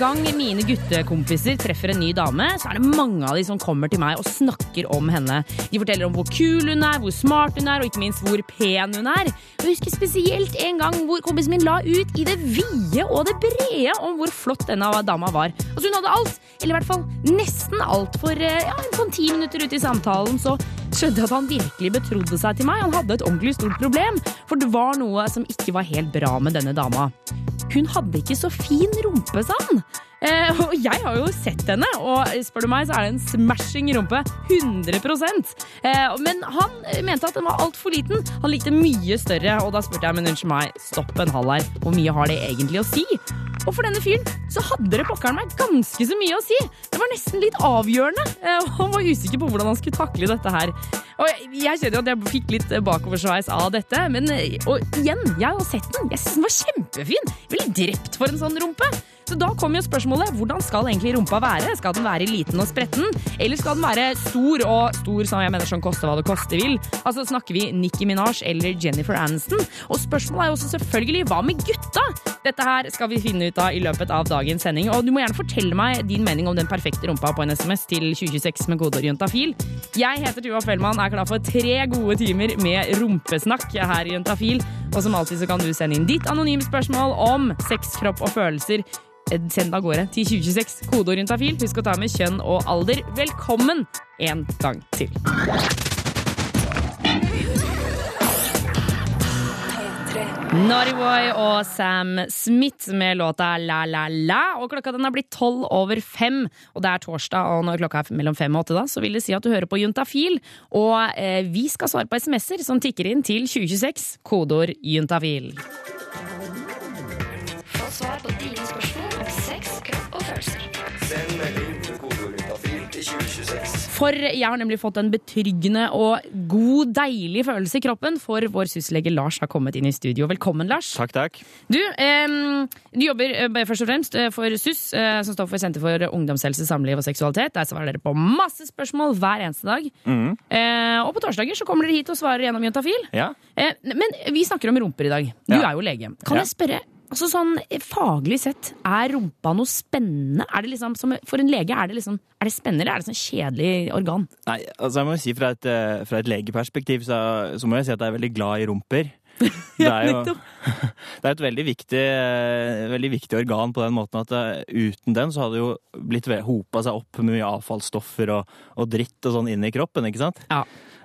gang mine guttekompiser treffer en ny dame, så er det mange av de som kommer til meg og snakker om henne. De forteller om hvor kul hun er, hvor smart hun er, og ikke minst hvor pen hun er. Jeg husker spesielt en gang hvor kompisen min la ut i det vide og det brede om hvor flott denne dama var. Altså Hun hadde alt, eller i hvert fall nesten alt. For eh, ja, sånn ti minutter ut i samtalen så skjønte jeg at han virkelig betrodde seg til meg. Han hadde et ordentlig stort problem, for det var noe som ikke var helt bra med denne dama. Hun hadde ikke så fin rumpe, sa han. Eh, og jeg har jo sett henne, og spør du meg, så er det en smashing rumpe. 100 eh, Men han mente at den var altfor liten. Han likte mye større, og da spurte jeg, men unnskyld meg, stopp en halv her. Hvor mye har det egentlig å si? Og for denne fyren så hadde det pokkeren meg ganske så mye å si. Det var nesten litt avgjørende. Eh, og han var usikker på hvordan han skulle takle dette her. Og jeg, kjenner jo at jeg fikk litt bakoversveis av dette, men eh, og igjen, jeg har jo sett den. Jeg synes den var kjempefin. Jeg ville drept for en sånn rumpe. Så da kommer jo spørsmålet hvordan skal egentlig rumpa være? Skal den være liten og spretten, eller skal den være stor og stor som jeg mener sånn koste hva det koste vil? Altså Snakker vi Nicki Minaj eller Jennifer Aniston? Og spørsmålet er jo også selvfølgelig hva med gutta? Dette her skal vi finne ut av i løpet av dagens sending, og du må gjerne fortelle meg din mening om den perfekte rumpa på en SMS til 2026 med kodeord juntafil. Jeg heter Tuva Fellmann, er klar for tre gode timer med rumpesnakk her i Juntafil, og som alltid så kan du sende inn ditt anonyme spørsmål om sex, kropp og følelser Send av gårde til 2026. Kodeorientafil. Husk å ta med kjønn og alder. Velkommen en gang til. Naughty og Sam Smith med låta La La La. Og klokka den er blitt tolv over fem, og det er torsdag. Og når klokka er mellom fem og åtte, da, så vil det si at du hører på Juntafil. Og eh, vi skal svare på SMS-er som tikker inn til 2026. Kodeord juntafil. Få svar på For jeg har nemlig fått en betryggende og god, deilig følelse i kroppen, for vår syslege Lars har kommet inn i studio. Velkommen, Lars. Takk, takk. Du, eh, du jobber eh, først og fremst eh, for SUS, eh, som står for Senter for ungdomshelse, samliv og seksualitet. Der svarer dere på masse spørsmål hver eneste dag. Eh, og på torsdager så kommer dere hit og svarer gjennom Juntafil. Ja. Eh, men vi snakker om rumper i dag. Du Ja. er jo lege. Kan Ja. jeg spørre, altså sånn faglig sett, er rumpa noe spennende? Er det liksom, som, for en lege, er det liksom er det spennende, eller er det sånn kjedelig organ? Nei, altså jeg må jo si fra et, eh, fra et legeperspektiv så, så må jeg si at jeg er veldig glad i rumper. Det er jo det er et veldig viktig, eh, veldig viktig organ på den måten at eh, uten den så hadde det jo blitt hopa seg opp med mye avfallsstoffer og, og dritt og sånn inn i kroppen, ikke sant? Ja.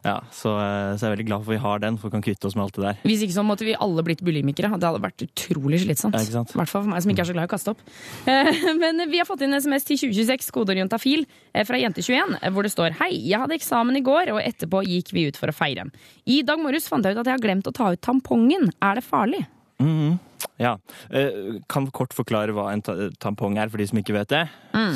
Ja, så, eh, så jeg er veldig glad for vi har den, for vi kan kvitte oss med alt det der. Hvis ikke så måtte vi alle blitt bulimikere. Det hadde vært utrolig slitsomt. Ja? I hvert fall for meg som ikke er så glad i å kaste opp. Eh, Men vi har fått inn SMS til 2026, kodeord juntafil, eh, fra Jente21, eh, hvor det står Hei, jeg hadde eksamen i går, og etterpå gikk vi ut for å feire. I dag morges fant jeg ut at jeg har glemt å ta ut tampongen. Er det farlig? Mhm. Ja. Eh, Kan kort forklare hva en tampong er, for de som ikke vet det.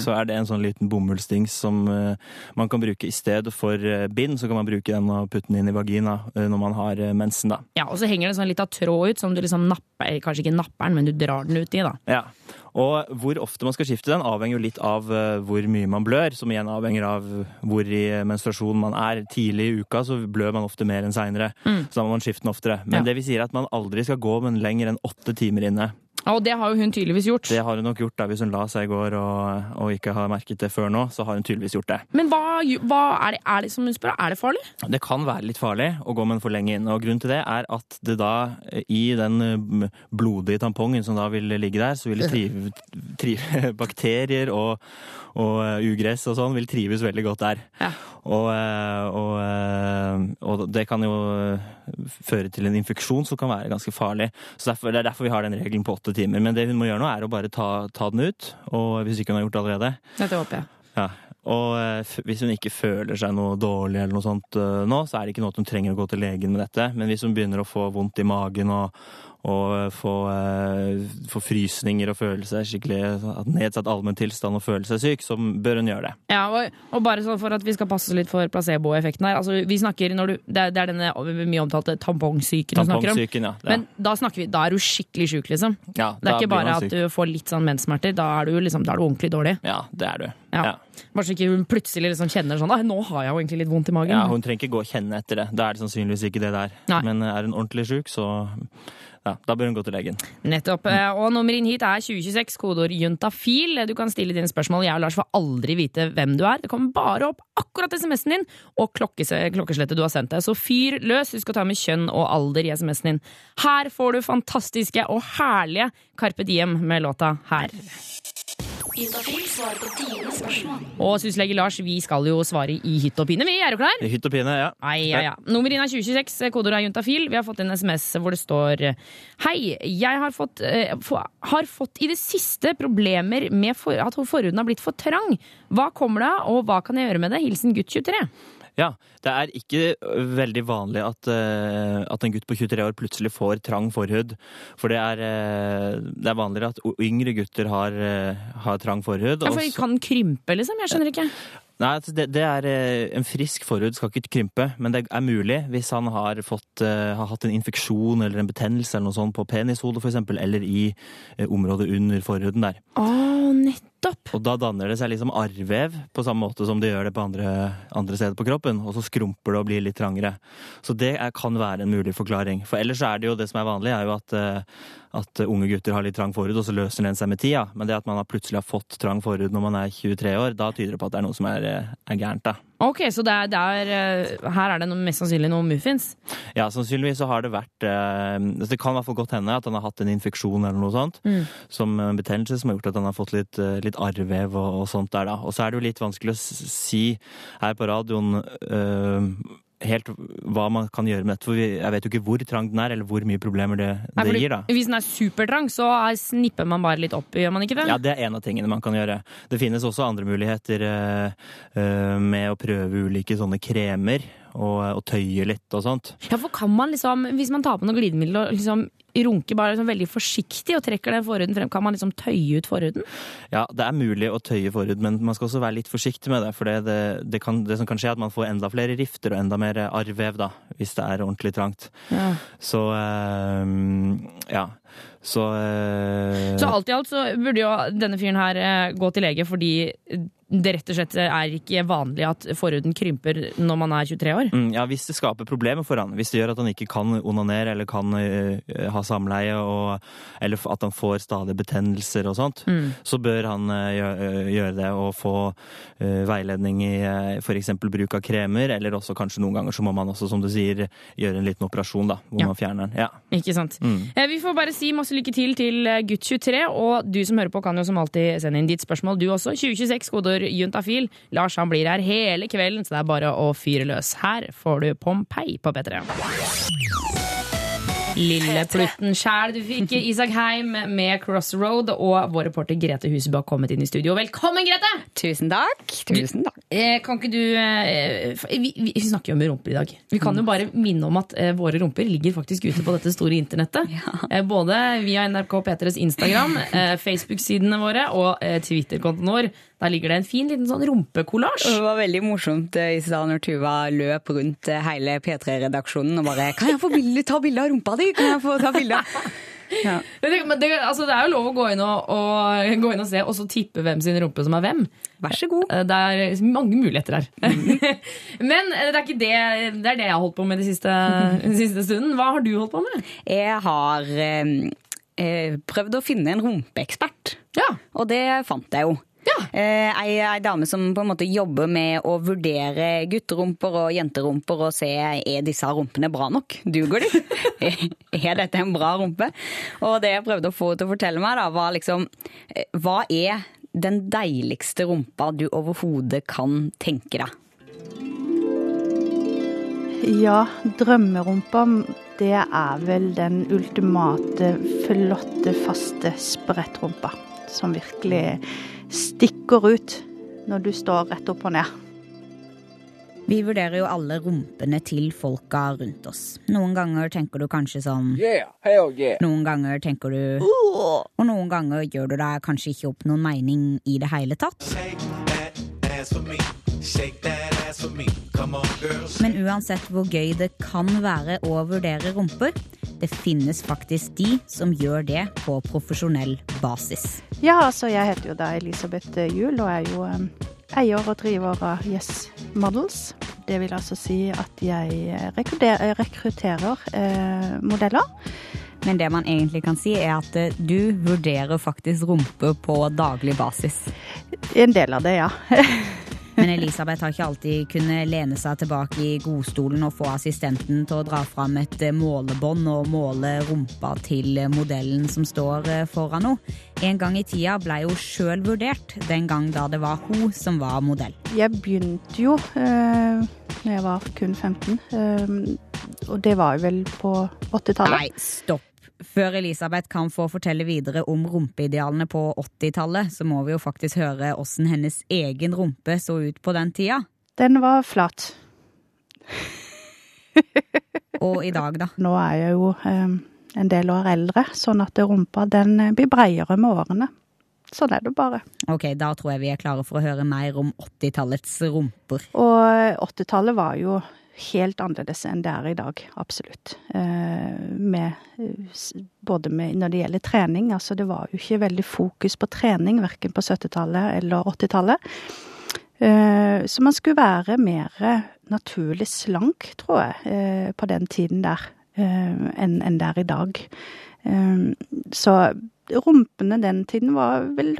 Så er det en sånn liten bomullsdings som eh, man kan bruke i stedet for eh, bind. Så kan man bruke den og putte den inn i vagina når man har mensen, da. Ja, Og så henger det sånn litt av tråd ut som du liksom napper, kanskje ikke napper den, men du drar den ut i, da. Ja. Og hvor ofte man skal skifte den, avhenger jo litt av hvor mye man blør. Som igjen avhenger av hvor i menstruasjon man er. Tidlig i uka så blør man ofte mer enn seinere. Så da må man skifte den oftere. Men Ja. det vi sier er at man aldri skal gå med den lenger enn åtte timer inne. Og det har jo hun tydeligvis gjort. Det har hun nok gjort da, hvis hun la seg i går og, og ikke har merket det før nå. Så har hun tydeligvis gjort det. Men hva, hva er, det, er det som hun spør, er det farlig? Det kan være litt farlig å gå med den for lenge inn. og Grunnen til det er at det da, i den eh, blodige tampongen som da vil ligge der, så vil det trive, trive bakterier og, og eh, ugress og sånn vil trives veldig godt der. Ja. Og, eh, og, eh, og det kan jo føre til en infeksjon som kan være ganske farlig. Så derfor, Det er derfor vi har den regelen på åtte timer. Men det hun må gjøre nå, er å bare ta, ta den ut. Og hvis ikke hun har gjort det allerede, Dette håper jeg. ja. Og eh, hvis hun ikke føler seg noe dårlig eller noe sånt eh, nå, så er det ikke noe at hun trenger å gå til legen med dette. Men hvis hun begynner å få vondt i magen og, og få, eh, få frysninger og føle seg skikkelig at nedsatt allmenntilstand og føle seg syk, så bør hun gjøre det. Ja, og, og bare sånn for at vi skal passe oss litt for placeboeffekten her. Altså, vi snakker når du, det, er, det er denne mye omtalte tampongsyken du snakker om. Tampongsyken, ja. Men da snakker vi, da er du skikkelig sjuk, liksom. ja Det er ikke bare at du får litt sånn menssmerter, da er du, liksom, da er du ordentlig dårlig. Ja, det er du. Ja. Ja. Bare så ikke hun plutselig liksom kjenner sånn nå har jeg jo egentlig litt vondt i magen. Ja, hun trenger ikke gå og kjenne etter det. Da er det sannsynligvis ikke det der. Nei. Men er hun ordentlig sjuk, så ja, da bør hun gå til legen. Nettopp. Eh, Og nummer inn hit er 2026, kodeord juntafil. Du kan stille dine spørsmål. Jeg og Lars får aldri vite hvem du er. Det kommer bare opp akkurat SMS-en din og klokkeslettet du har sendt deg. Så fyr løs. Husk å ta med kjønn og alder i SMS-en din. Her får du fantastiske og herlige Carpe Diem med låta Her. Juntafil svarer på dine spørsmål. Og syslege Lars, vi skal jo svare i hytt og pine, vi. Er du klar? I hytt og pine, ja. Ai, ja, ja. Nummer inn er 2026, kodeord er juntafil. Vi har fått en SMS hvor det står Hei, jeg har fått, eh, få- har fått i det siste problemer med for, at forhuden har blitt for trang. Hva kommer det av, og hva kan jeg gjøre med det? Hilsen gutt 23. Ja, Det er ikke veldig vanlig at, uh, at en gutt på 23 år plutselig får trang forhud. For det er, uh, det er vanligere at yngre gutter har, uh, har trang forhud. Ja, for de kan krympe, liksom? Jeg skjønner ikke. Nei, altså det, det er En frisk forhud skal ikke krympe, men det er mulig hvis han har, fått, har hatt en infeksjon eller en betennelse eller noe sånt på penishodet eksempel, eller i området under forhuden der. Å, nettopp. Og da danner det seg liksom arrvev, på samme måte som det gjør det på andre, andre steder på kroppen. Og så skrumper det og blir litt trangere. Så det er, kan være en mulig forklaring. For ellers er det jo det som er vanlig, er jo at, eh, at unge gutter har litt trang forhud, og så løser den seg med tida. Men det at man plutselig har fått trang forhud når man er 23 år, da tyder det på at det er noe som er, eh, er gærent, da. Ok, så det er, det er, eh, her er det noe, mest sannsynlig noe muffins? Ja, sannsynligvis så har det vært eh, altså Det kan i hvert fall godt hende at han har hatt en infeksjon eller noe sånt. Som en betennelse som har gjort at han har fått litt, eh, litt arrvev og, og sånt der, da. Og så er det jo litt vanskelig å si her på radioen eh, helt hva man kan gjøre med dette. For jeg vet jo ikke hvor trang den er, eller hvor mye problemer det, det Nei, gir, da. Hvis den er supertrang, så er- snipper man bare litt opp, gjør man ikke det? Ja, det er en av tingene man kan gjøre. Det finnes også andre muligheter eh, eh, med å prøve ulike sånne kremer og, og tøye litt og sånt. Ja, for kan man liksom, Hvis man tar på noe glidemiddel og liksom runker bare liksom veldig forsiktig og trekker den forhuden frem, kan man liksom tøye ut forhuden? Ja, det er mulig å tøye forhud, men man skal også være litt forsiktig med det. For det, det, kan, det som kan skje, er at man får enda flere rifter og enda mer arrvev, da, hvis det er ordentlig trangt. Ja. Så øh, ja. Så, øh, Så alt i alt så burde jo denne fyren her eh, gå til lege fordi det rett og slett er ikke vanlig at forhuden krymper når man er 23 år. Mm, Ja, Hvis det skaper problemer for han, hvis det gjør at han ikke kan onanere eller kan uh, ha samleie, og, eller at han får stadig betennelser og sånt, så bør han uh, gjø- gjøre det og få uh, veiledning i uh, f.eks. bruk av kremer, eller også kanskje noen ganger så må man også, som du sier, gjøre en liten operasjon, da, hvor Ja. man fjerner den. Ja. Ikke sant? Mm. Vi får bare si masse lykke til til gutt 23, og du som hører på kan jo som alltid sende inn ditt spørsmål, du også. 2026, kodeord juntafil. Lars han blir her hele kvelden, så det er bare å fyre løs. Her får du Pompeii på P3. Lille plutten sjæl, du fikk Isak Heim med Crossroad, og vår reporter Grete Husebø har kommet inn i studio. Velkommen, Grete! Tusen takk. Tusen takk. Eh, kan ikke du eh, vi, vi, snakker jo om rumper i dag. Vi kan jo bare minne om at eh, våre rumper ligger faktisk ute på dette store internettet. Ja. både via NRK P3s Instagram, Facebook-sidene våre og Twitter-kontoen vår. Der ligger det en fin liten sånn rumpekollasj. Det var veldig morsomt eh, i stad når Tuva løp rundt eh, hele P3-redaksjonen og bare 'Kan jeg få bilde, ta bilde av rumpa di?' Kan jeg få ta bilde? Ja. Men det, men det, altså, det er jo lov å gå inn og, og, gå inn og se, og så tippe hvem sin rumpe som er hvem. Vær så god. Eh, Det er mange muligheter her. Men eh, det er det, det er det jeg har holdt på med den siste, den siste stunden. Hva har du holdt på med? Jeg har eh, prøvd å finne en rumpeekspert, Ja, og det fant jeg jo. Ja. Eh, ei, ei dame som på en måte jobber med å vurdere gutterumper og jenterumper og se er disse rumpene bra nok. Duger de? er dette en bra rumpe? Og det jeg prøvde å få henne til å fortelle meg, da, var liksom eh, Hva er den deiligste rumpa du overhodet kan tenke deg? Ja, drømmerumpa, det er vel den ultimate, flotte, faste sprettrumpa. Som virkelig stikker ut når du står rett opp og ned. Vi vurderer jo alle rumpene til folka rundt oss. Noen ganger tenker du kanskje sånn Yeah, hell yeah. Noen ganger tenker du Og noen ganger gjør du deg kanskje ikke opp noen mening i det hele tatt. Men uansett hvor gøy det kan være å vurdere rumper, det finnes faktisk de som gjør det på profesjonell basis. Ja, altså jeg heter jo da Elisabeth Juel og er jo um, eier og driver av Yes Models. Det vil altså si at jeg rekrutterer, rekrutterer eh, modeller. Men det man egentlig kan si, er at eh, du vurderer faktisk rumpe på daglig basis. En del av det, ja. Men Elisabeth har ikke alltid kunnet lene seg tilbake i godstolen og få assistenten til å dra fram et eh, målebånd og måle rumpa til modellen som står eh, foran henne. En gang i tida ble hun sjøl vurdert, den gang da det var hun som var modell. Jeg begynte jo eh, når jeg var kun 15, eh, og det var jo vel på 80-tallet. Nei, stopp. Før Elisabeth kan få fortelle videre om rumpeidealene på 80-tallet, så må vi jo faktisk høre åssen hennes egen rumpe så ut på den tida. Den var flat. Og i dag, da? Nå er jeg jo eh, en del år eldre, sånn at rumpa den eh, blir breiere med årene. Sånn er det bare. Ok, da tror jeg vi er klare for å høre mer om 80-tallets rumper. Og 80-tallet var jo helt annerledes enn det er i dag, absolutt. Eh, med, både med, når det gjelder trening, altså det var jo ikke veldig fokus på trening, verken på 70-tallet eller 80-tallet. Eh, så man skulle være mer naturlig slank, tror jeg, eh, på den tiden der, enn det er i dag. Så rumpene den tiden var vel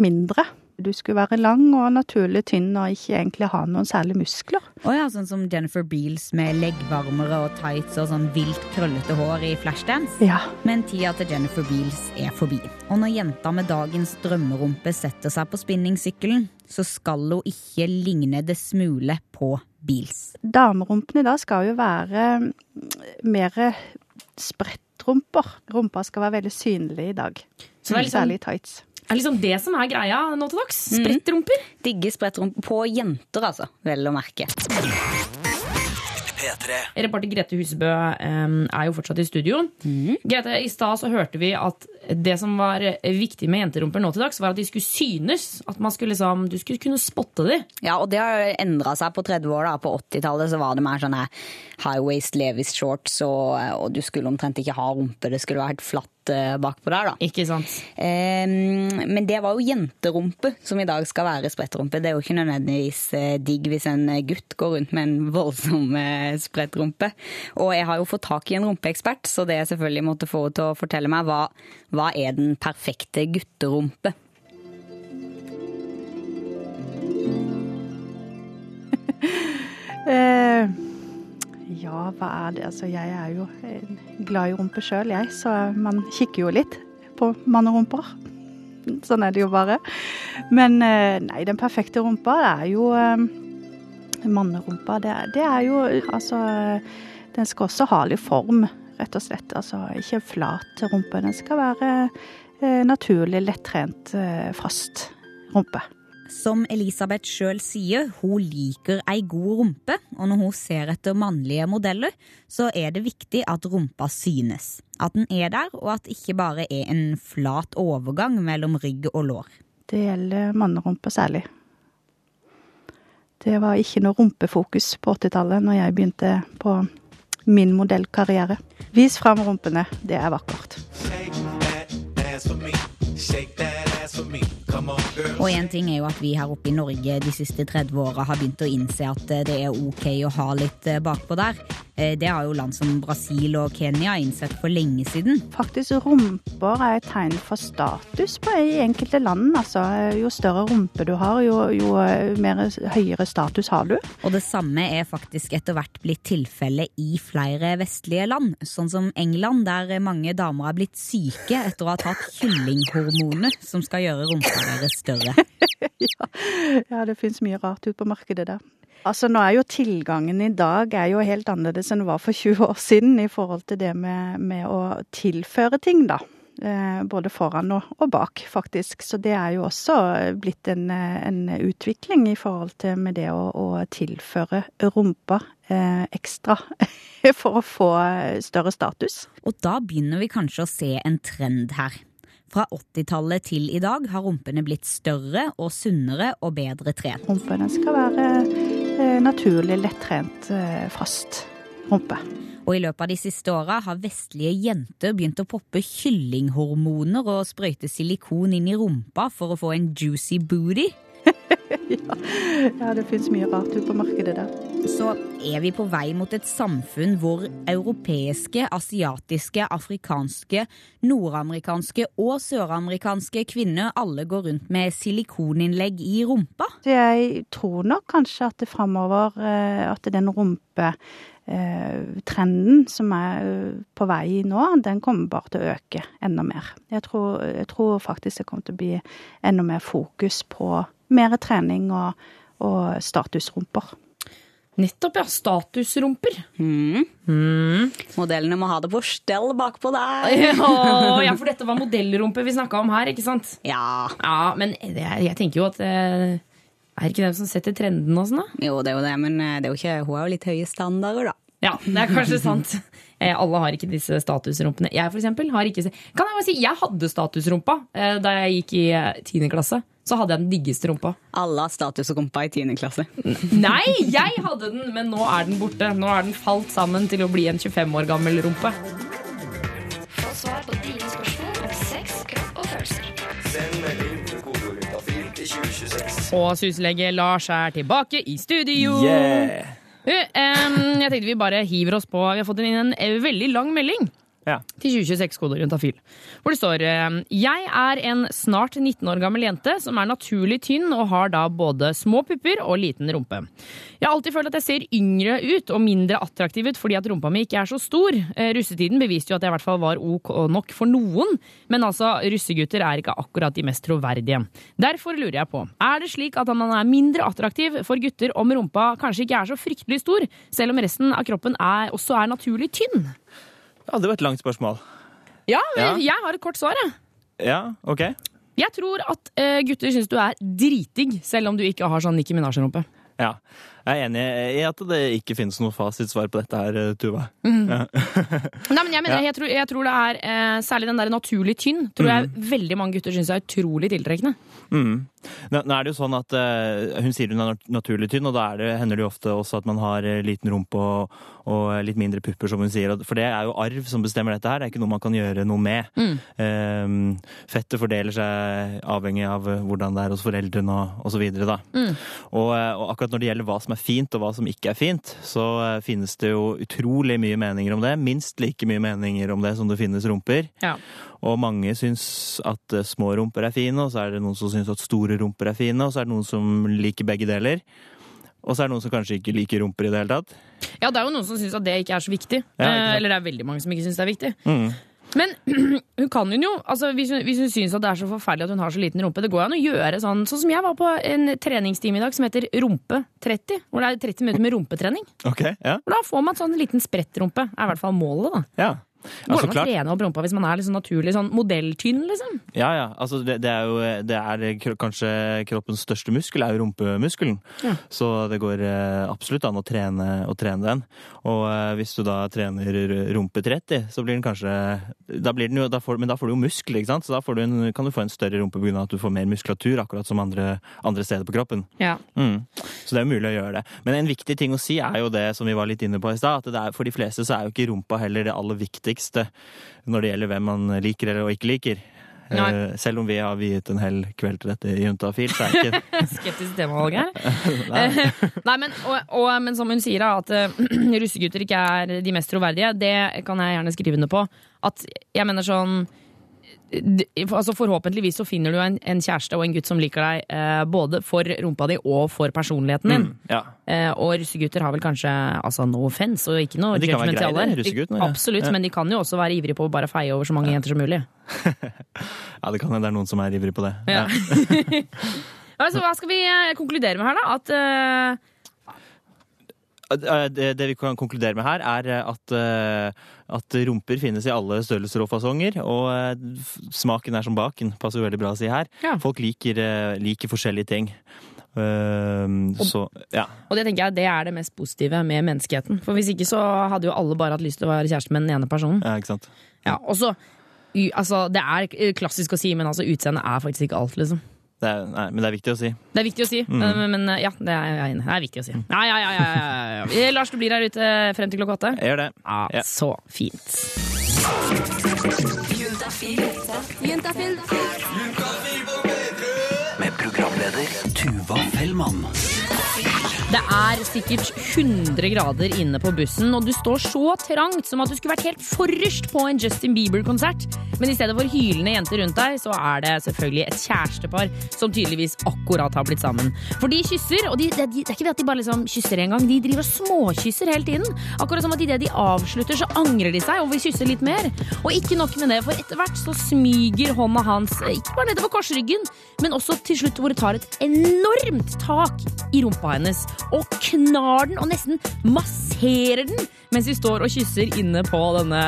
mindre. Du skulle være lang og naturlig tynn og ikke egentlig ha noen særlig muskler. Å ja, sånn som Jennifer Beals med leggvarmere og tights og sånn vilt krøllete hår i Flashdance. Ja, Men tida til Jennifer Beals er forbi. Og når jenta med dagens drømmerumpe setter seg på spinningsykkelen, så skal hun ikke ligne det smule på Beals. damerumpene i dag skal jo være mm, mer spredtrumper. Rumpa skal være veldig synlig i dag. Så det er liksom- Særlig tights. Er liksom det som er greia nå til dags? Mm. Digge sprettrumper. på jenter, altså. Vel å merke. P3. Reporter Grete Husebø um, er jo fortsatt i studio. Grete, I stad så hørte vi at det som var viktig med jenterumper nå til dags, var at de skulle synes. At man skulle liksom, Du skulle kunne spotte dem. Ja, og det har endra seg på 30 år. da. På 80-tallet så var det mer sånne high waist Levis shorts, og, og du skulle omtrent ikke ha rumpe. Det skulle være helt flatt bakpå der, da. Ikke sant? Ehm, men det var jo jenterumpe som i dag skal være sprettrumpe. Det er jo ikke nødvendigvis eh, digg hvis en gutt går rundt med en voldsom eh, sprettrumpe. Og jeg har jo fått tak i en rumpeekspert, så det jeg selvfølgelig måtte få henne til å fortelle meg, hva, hva er den perfekte gutterumpe? Eh, ja, hva er det? Altså, jeg er jo eh, glad i rumpe sjøl, jeg, så man kikker jo litt på mannerumper. Sånn er det jo bare. Men eh, nei, den perfekte rumpa er jo eh, Mannerumpa, det, det er jo Altså, den skal også ha litt form, rett og slett. Altså ikke flat rumpe. Den skal være naturlig, lettrent, fast rumpe. Som Elisabeth sjøl sier, hun liker ei god rumpe, og når hun ser etter mannlige modeller, så er det viktig at rumpa synes. At den er der, og at det ikke bare er en flat overgang mellom rygg og lår. Det gjelder mannerumpa særlig. Det var ikke noe rumpefokus på 80-tallet når jeg begynte på min modellkarriere. Vis fram rumpene, det er vakkert. Og en ting er jo at vi her oppe i Norge de siste 30 åra har begynt å innse at eh, det er ok å ha litt eh, bakpå der. Eh, Det har jo land som Brasil og Kenya innsett for lenge siden. Faktisk rumper er et tegn for status på i enkelte land. Altså, jo større rumpe du har, jo, jo mer høyere status har du. Og det samme er faktisk etter hvert blitt tilfellet i flere vestlige land, sånn som England, der mange damer har blitt syke etter å ha tatt kyllinghormoner som skal gjøre rumpa deres større. Ja, det finnes mye rart ute på markedet der. Altså, nå er jo tilgangen i dag er jo helt annerledes enn det var for 20 år siden i forhold til det med, med å tilføre ting, da. Eh, både foran og, og bak, faktisk. Så det er jo også blitt en, en utvikling i forhold til med det å, å tilføre rumpa eh, ekstra for å få større status. Og da begynner vi kanskje å se en trend her. Fra 80-tallet til i dag har rumpene blitt større og sunnere og bedre trent. Rumpene skal være eh, naturlig, lettrent, eh, fast rumpe. Og i løpet av de siste åra har vestlige jenter begynt å poppe kyllinghormoner og sprøyte silikon inn i rumpa for å få en juicy booty. Ja, det fins mye rart ute på markedet der. Så er vi på vei mot et samfunn hvor europeiske, asiatiske, afrikanske, nordamerikanske og søramerikanske kvinner alle går rundt med silikoninnlegg i rumpa. Jeg tror nok kanskje at det framover eh, at den rumpe eh, trenden som er eh, på vei nå, den kommer bare til å øke enda mer. Jeg tror, jeg tror faktisk det kommer til å bli enda mer fokus på mer trening og, og statusrumper. Nettopp, ja. Statusrumper. Modellene må ha det på stell bakpå der. Ja, ja, for dette var modellrumpe vi snakka om her, ikke sant? Ja. Ja, men det, jeg tenker jo at Er Er ikke dem som setter trenden og sånn, da? Jo, det er jo det, men eh, det er jo ikke, hun har jo litt høye standarder, da. Ja, det er kanskje sant. Eh, alle har ikke disse statusrumpene. Jeg for eksempel, har ikke Kan jeg bare si, jeg hadde statusrumpa eh, da jeg gikk i eh, tiende klasse. Så hadde jeg den diggeste rumpa. Alle har status og rumpa i 10. klasse. Nei, jeg hadde den, men nå er den borte. Nå er den falt sammen til å bli en 25 år gammel rumpe. Få svar på dine spørsmål om sex, kropp og følelser. Send melding med kodeord juntafil til 2026. Og syslege Lars er tilbake i studio. Yeah! Du, em, jeg tenkte vi bare hiver oss på. Vi har fått inn en eh, veldig lang melding. Ja. til 2026-koder afil. Hvor det står eh, Jeg er en snart 19 år gammel jente som er naturlig tynn og har da både små pupper og liten rumpe. Jeg har alltid følt at jeg ser yngre ut og mindre attraktiv ut fordi at rumpa mi ikke er så stor. Eh, Russetiden beviste jo at jeg i hvert fall var ok nok for noen, men altså, russegutter er ikke akkurat de mest troverdige. Derfor lurer jeg på, er det slik at man er mindre attraktiv for gutter om rumpa kanskje ikke er så fryktelig stor, selv om resten av kroppen er, også er naturlig tynn? Ja, det var et langt spørsmål. Ja, Ja. jeg har et kort svar. Jeg, Ja, OK. jeg tror at uh, gutter syns du er dritdigg, selv om du ikke har sånn Nicki Minaj-rumpe. Ja. Jeg er enig i at det ikke finnes noe fasitsvar på dette her, Tuva. Nei, men jeg, mener, jeg, tror, jeg tror det er eh, Særlig den der naturlig tynn tror jeg veldig mange gutter syns er utrolig tiltrekkende. Mm. Nå, nå er det jo sånn at eh, Hun sier hun er naturlig tynn, og da er det, hender det jo ofte også at man har eh, liten rumpe og, og litt mindre pupper, som hun sier. For det er jo arv som bestemmer dette her. Det er ikke noe man kan gjøre noe med. Eh, fettet fordeler seg avhengig av eh, hvordan det er hos foreldrene og, og så videre, da. Og, eh, og akkurat når det gjelder hva som er fint og hva som ikke er fint, så eh, finnes det jo utrolig mye meninger om det. Minst like mye meninger om det som det finnes rumper. Ja. Og mange syns at eh, små rumper er fine, og så er det noen som syns at store rumper er fine, og så er det noen som liker begge deler. Og så er det noen som kanskje ikke liker rumper i det hele tatt. Ja, det er jo noen som syns at det ikke er så viktig. Ja, eh, eller det er veldig mange som ikke syns det er viktig. Mm. Men hun kan jo, altså hvis hun, hvis hun syns at det er så forferdelig at hun har så liten rumpe, det går an å gjøre sånn Sånn som jeg var på en treningstime i dag som heter Rumpe 30. Hvor det er 30 minutter med rumpetrening. Ok, ja. Og da får man sånn liten sprettrumpe. Er i hvert fall målet, da. Ja, Går det an å klart. trene opp rumpa hvis man er sånn naturlig sånn modelltynn, liksom? Ja, ja. Altså, det, det er jo det er kanskje kroppens største muskel, er jo rumpemuskelen. Ja. Så det går eh, absolutt an å trene, å trene den. Og eh, hvis du da trener rumpe 30, så blir den kanskje da blir den jo, da får, Men da får du jo muskler, ikke sant? Så da får du en, kan du få en større rumpe pga. at du får mer muskulatur, akkurat som andre, andre steder på kroppen. Ja. Mm. Så det er mulig å gjøre det. Men en viktig ting å si er jo det som vi var litt inne på i stad, at det er, for de fleste så er jo ikke rumpa heller det aller viktigste når det gjelder hvem man liker eller ikke liker. Nei. Eh, selv om vi har viet en hel kveld til dette i Juntafil, så er ikke Skeptisk temavalg her. Nei. Nei, men, og, og, men som hun sier, at eh, russegutter ikke er de mest troverdige, det kan jeg gjerne skrive under på. At jeg mener sånn altså Forhåpentligvis så finner du en, en kjæreste og en gutt som liker deg eh, både for rumpa di og for personligheten din. Ja. Eh, og russegutter har vel kanskje altså no offense og ikke noe judgment til alle. ja. Absolutt, Ja. men de kan jo også være ivrige på å bare feie over så mange jenter som mulig. ja, det kan hende det er noen som er ivrig på det. Ja. altså, hva skal vi eh, konkludere med her, da? At Eh, Det, det vi kan konkludere med her, er eh, at, eh, at rumper finnes i alle størrelser og fasonger. Og eh, smaken er som baken, passer veldig bra å si her. Ja. Folk liker, eh, liker forskjellige ting. Eh, så ja. Og det tenker jeg det er det mest positive med menneskeheten. For hvis ikke så hadde jo alle bare hatt lyst til å være kjæreste med den ene personen. ja, ikke sant. Ja, også, altså, Det er eh, klassisk å si, men altså, utseendet er faktisk ikke alt, liksom. Det er, nei, men det er viktig å si. Det er viktig å si, Mm. Men, men eh, ja, det er jeg enig. Det er viktig å si. Ja, ja, ja, ja, ja, ja, ja. Eh, Lars, du blir her ute frem til klokka åtte? Jeg gjør det. Ja, Ja. Så fint. Med programleder Tuva Fellmann. Det er sikkert 100 grader inne på bussen, og du står så trangt som at du skulle vært helt forrest på en Justin Bieber-konsert. Men i stedet for hylende jenter rundt deg, så er det selvfølgelig et kjærestepar som tydeligvis akkurat har blitt sammen. For de kysser, og de, det, det er ikke det at de bare liksom kysser en gang, de driver og småkysser hele tiden. Akkurat som at idet de avslutter, så angrer de seg og vil kysse litt mer. Og ikke nok med det, for etter hvert så smyger hånda hans eh, ikke bare nedover korsryggen, men også til slutt hvor det tar et enormt tak i rumpa hennes og knar den og nesten masserer den mens vi står og kysser inne på denne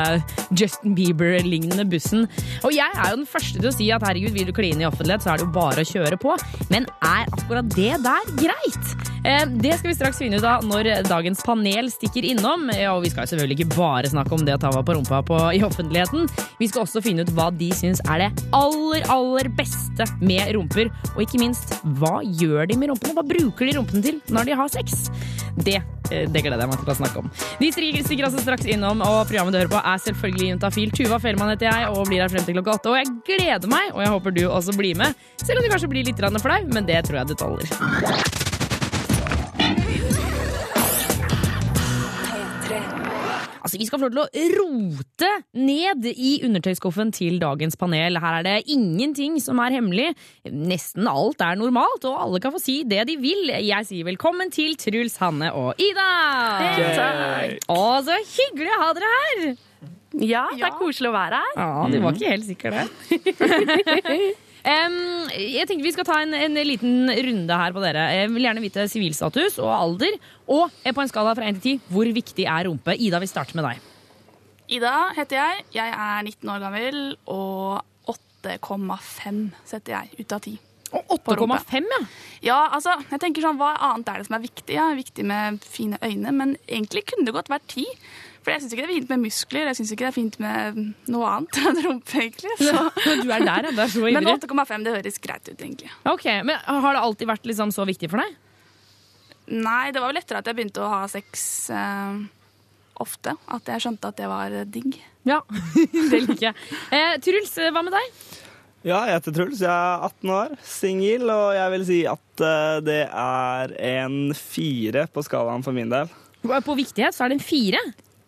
Justin Bieber-lignende bussen. Og jeg er jo den første til å si at herregud, vil du kline i offentlighet, så er det jo bare å kjøre på. Men er akkurat det der greit? Eh, det skal vi straks finne ut av når dagens panel stikker innom. Og vi skal selvfølgelig ikke bare snakke om det å ta vare på rumpa på, i offentligheten. Vi skal også finne ut hva de syns er det aller, aller beste med rumper. Og ikke minst, hva gjør de med rumpene? Hva bruker de rumpene til når de har sex? Det, eh, det gleder jeg meg til å snakke om. De stikker altså straks innom, og programmet du hører på er selvfølgelig Juntafil. Tuva Fellmann heter jeg, og blir her frem til klokka åtte. Og jeg gleder meg, og jeg håper du også blir med. Selv om du kanskje blir litt flau, men det tror jeg du tåler. Altså, Vi skal få lov til å rote ned i undertøyskuffen til dagens panel. Her er det ingenting som er hemmelig. Nesten alt er normalt, og alle kan få si det de vil. Jeg sier velkommen til Truls, Hanne og Ida! Å, så hyggelig å ha dere her! Ja, det er koselig å være her. Ja, du var ikke helt sikker der. Em, jeg tenkte Vi skal ta en, en liten runde her på dere. Jeg vil gjerne vite sivilstatus og alder. Og er på en skala fra 1 til 10, hvor viktig er rumpe? Ida, vi starter med deg. Ida heter jeg. Jeg er 19 år gammel, og 8,5 setter jeg ut av 10. 8,5, ja. Ja, altså, jeg tenker sånn, Hva annet er det som er viktig? Ja, viktig med fine øyne, men egentlig kunne det godt vært 10. For jeg syns ikke det er fint med muskler, jeg syns ikke det er fint med noe annet enn rumpe, egentlig. Så. Du er der, ja. Du er så Men 8,5 det høres greit ut, egentlig. Ok, men Har det alltid vært liksom så viktig for deg? Nei, det var vel etter at jeg begynte å ha sex eh, ofte, at jeg skjønte at det var digg. Ja, det liker jeg. Eh, Truls, hva med deg? Ja, jeg heter Truls. Jeg er 18 år, singel, og jeg vil si at eh, det er en fire på skalaen for min del. På viktighet så er det en fire.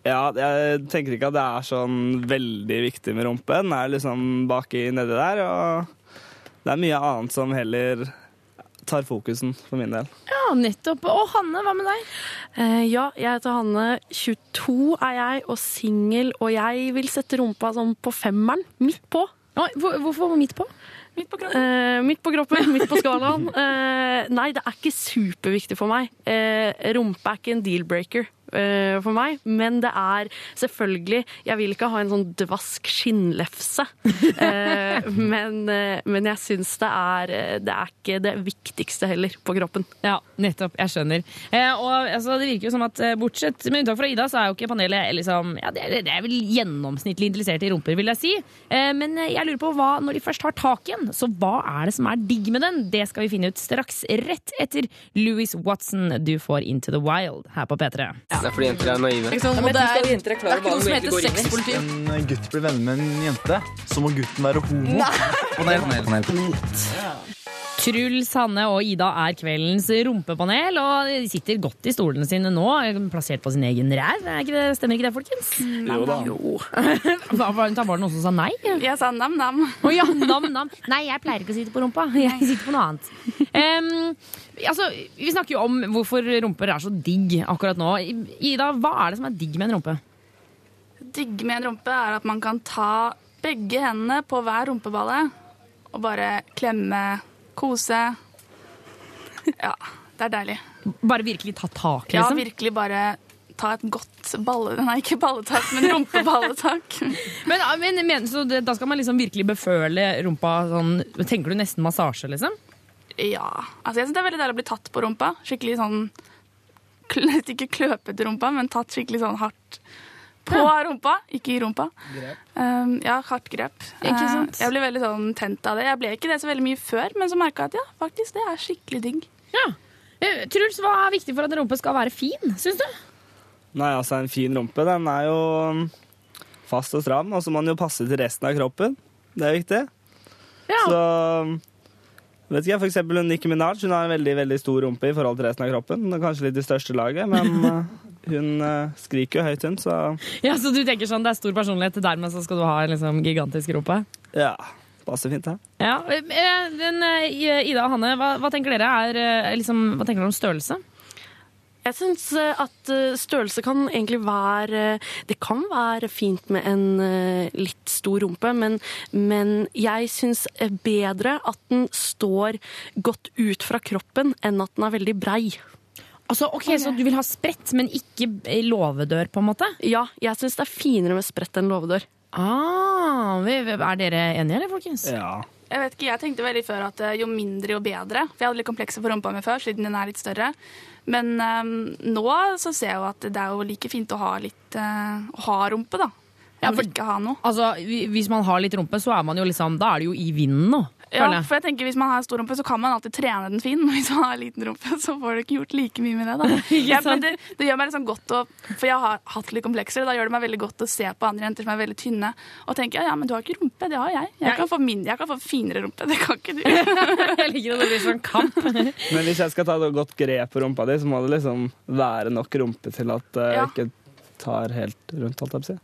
Ja, jeg tenker ikke at det er sånn veldig viktig med rumpe. Den er liksom baki nedi der, og det er mye annet som heller tar fokusen for min del. Ja, nettopp. Og Hanne, hva med deg? Eh, ja, jeg heter Hanne. 22 er jeg, og singel. Og jeg vil sette rumpa sånn på femmeren. Midt på. Oi, hvor- hvorfor midt på? Midt på kroppen. Eh, midt på kroppen, midt på skalaen. Eh, nei, det er ikke superviktig for meg. Eh, rumpe er ikke en deal-breaker eh, for meg, men det er selvfølgelig Jeg vil ikke ha en sånn dvask skinnlefse, uh, men, uh, men jeg syns det er Det er ikke det viktigste heller på kroppen. Ja, nettopp. Jeg skjønner. Og altså, Det virker jo som at bortsett med unntak fra Ida, så er jo ikke panelet liksom, ja, det, er, det er vel gjennomsnittlig interessert i rumper, vil jeg si. Men jeg lurer på hva, når de først har tak i en, så hva er det som er digg med den? Det skal vi finne ut straks, rett etter Louis Watson. Du får Into the Wild her på P3. Det er fordi jenter er naive. Ikke sant? Og det er, det er ikke noe som heter sexpoliti. en gutt blir venner med en jente, så må gutten være homo. Nei. Panel, panel, panel. Truls, Hanne og Ida er kveldens rumpepanel, og de sitter godt i stolene sine nå, plassert på sin egen ræv. Er Stemmer ikke det, folkens? Jo da. Var det var noen som sa nei? Jeg sa nam-nam. Oh, ja. Nei, jeg pleier ikke å sitte på rumpa. Jeg sitter på noe annet. Um, altså, vi snakker jo om hvorfor rumper er så digg akkurat nå. Ida, hva er det som er digg med en rumpe? Digg med en rumpe er at man kan ta begge hendene på hver rumpeballe og bare klemme, kose. Ja. det er deilig. Bare virkelig ta tak, liksom? Ja, virkelig bare ta et godt balle... Nei, ikke balletak, men rumpeballetak. Men, men, men, så det, da skal man liksom virkelig beføle rumpa sånn Tenker du nesten massasje, liksom? Ja. Altså, jeg syns det er veldig deilig å bli tatt på rumpa. Skikkelig sånn Ikke kløpete rumpa, men tatt skikkelig sånn hardt på rumpa. Ikke i rumpa. Um, ja, hardt grep. Ikke sant? jeg ble veldig sånn tent av det. Jeg ble ikke det så veldig mye før, men så merka jeg at ja, faktisk, det er skikkelig digg. Ja. Eh, Truls, hva er viktig for at en rumpe skal være fin, syns du? Nei, altså En fin rumpe den er jo um, fast og stram, og så må den jo passe til resten av kroppen. Det er viktig. Så um, vet ikke, jeg, for eksempel Nikki Minaj hun har en veldig veldig stor rumpe i forhold til resten av kroppen. Kanskje litt i største laget, men uh, hun uh, skriker jo høyt, hun, så Ja, Så du tenker sånn, det er stor personlighet, dermed så skal du ha en liksom, gigantisk rumpe? ja. Passer fint, det. Ja, eh, eh, Ida og Hanne, hva, hva tenker dere er, eh, liksom, hva tenker dere om størrelse? Jeg syns at eh, størrelse kan egentlig være Det kan være fint med en eh, litt stor rumpe, men, men jeg syns bedre at den står godt ut fra kroppen enn at den er veldig brei. Altså, ok, Så du vil ha spredt, men ikke i låvedør, på en måte? Ja, jeg syns det er finere med spredt enn låvedør. Ah, er dere enige, eller, folkens? Ja. Jeg vet ikke, jeg tenkte veldig før at eh, jo mindre, jo bedre. For jeg hadde litt komplekser for rumpa mi før, siden den er litt større. Men um, nå så ser jeg jo at det er jo like fint å ha litt uh, å ha rumpe, da. Ja, for- ikke ha noe. Altså, Hvis man har litt rumpe, så er man jo liksom, da er det jo i vinden nå. Ja, for jeg tenker Hvis man har stor rumpe, så kan man alltid trene den fin. Hvis man har liten rumpe, så får du ikke gjort like mye med det. da. Ja, men det, det gjør meg liksom godt å For jeg har hatt litt komplekser, og da gjør det meg veldig godt å se på andre jenter som er veldig tynne, og tenke ja, ja, men du har ikke rumpe, det har jeg. Jeg kan få, min, jeg kan få finere rumpe, det kan ikke du. jeg liker at det blir sånn kamp. Men hvis jeg skal ta et godt grep på rumpa di, så må det liksom være nok rumpe til at uh, Ja. ikke tar helt rundt, holdt jeg på å si.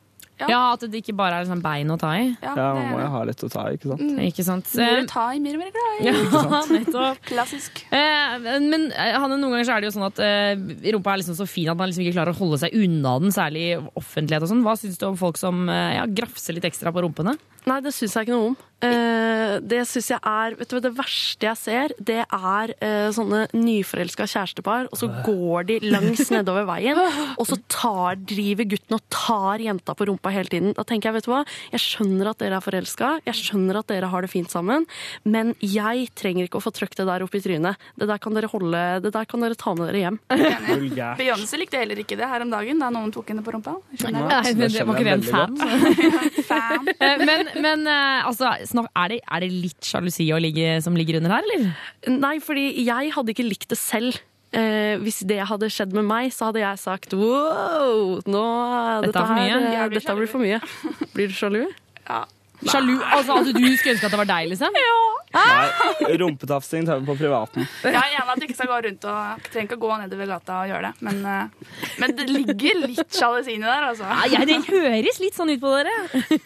Ja. At det ikke bare er liksom bein å ta i. Ja, Ja, man må jo ha litt å ta i, ikke sant? Mm. Ikke sant? Mer å ta i, mer og mer glad i. Ja, nettopp. Klassisk. Eh, men eh, Hanne, noen ganger så er det jo sånn at eh, rumpa er liksom så fin at man liksom ikke klarer å holde seg unna den, særlig i offentlighet og sånn. Hva syns du om folk som eh, ja, grafser litt ekstra på rumpene? Nei, det syns jeg ikke noe om. Eh, det syns jeg er vet du, Det verste jeg ser, det er eh, sånne nyforelska kjærestepar, og så går de langs nedover veien, og så tar, driver gutten og tar jenta på rumpa hele tiden. Da tenker jeg, vet du hva, jeg skjønner at dere er forelska, jeg skjønner at dere har det fint sammen, men jeg trenger ikke å få trøkk det der opp i trynet. Det der kan dere holde, det der kan dere ta med dere hjem. Beyoncé likte heller ikke det her om dagen da noen tok henne på rumpa. Skjønner jeg Nei, det var ikke det en fan? Fan. Eh, men men altså, snak, er, det, er det litt sjalusi å ligge, som ligger under her, eller? Nei, fordi jeg hadde ikke likt det selv. Eh, hvis det hadde skjedd med meg, så hadde jeg sagt wow, nå, Dette dette, her, eh, blir dette blir for mye. Blir du sjalu? Ja. Sjalu? Altså, At du skulle ønske at det var deg, liksom? Nei, rumpetafsing tar vi på privaten. Jeg er enig at du ikke skal gå rundt og trenger ikke å gå nedover gata og gjøre det, men, eh, men det ligger litt sjalusi inni der, altså. Ja, det høres litt sånn ut på dere.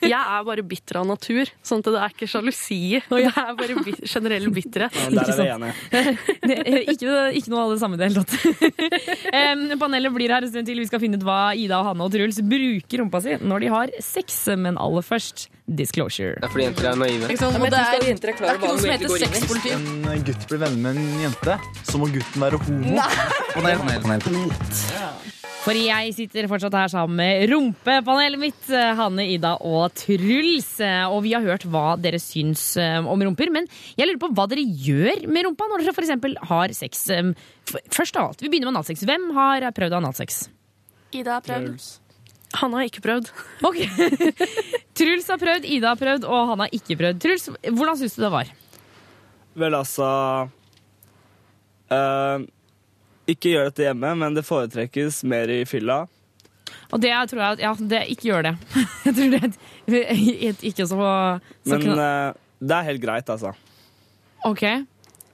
Jeg er bare bitter av natur, sånn at det er ikke sjalusi. jeg er bare bit generell bitterhet. Ja, der er vi enige. Det er ikke, ikke noe av det samme i det hele tatt. Panelet blir her en stund til. Vi skal finne ut hva Ida, Hanne og Truls bruker rumpa si når de har sex. Men aller først disclosure. Det er fordi jenter er naive. Liksom, og det er, det er ikke noe som heter sexpoliti. En gutt blir venner med en jente, så må gutten være homo. Panel, panel, panel. For jeg sitter fortsatt her sammen med rumpepanelet mitt, Hanne, Ida og Truls. Og vi har hørt hva dere syns eh, om rumper, men jeg lurer på hva dere gjør med rumpa når dere f.eks. har sex. Eh, Først av alt, vi begynner med analsex. Hvem har prøvd analsex? Ida har prøvd. Han har ikke prøvd. Ok. Truls har prøvd, Ida har prøvd, og han har ikke prøvd. Truls, hvordan syns du det var? Vel, altså eh, Ikke gjør dette hjemme, men det foretrekkes mer i fylla. Og det tror jeg at Ja, det, ikke gjør det. Jeg tror det er ikke så, så Men eh, det er helt greit, altså. OK.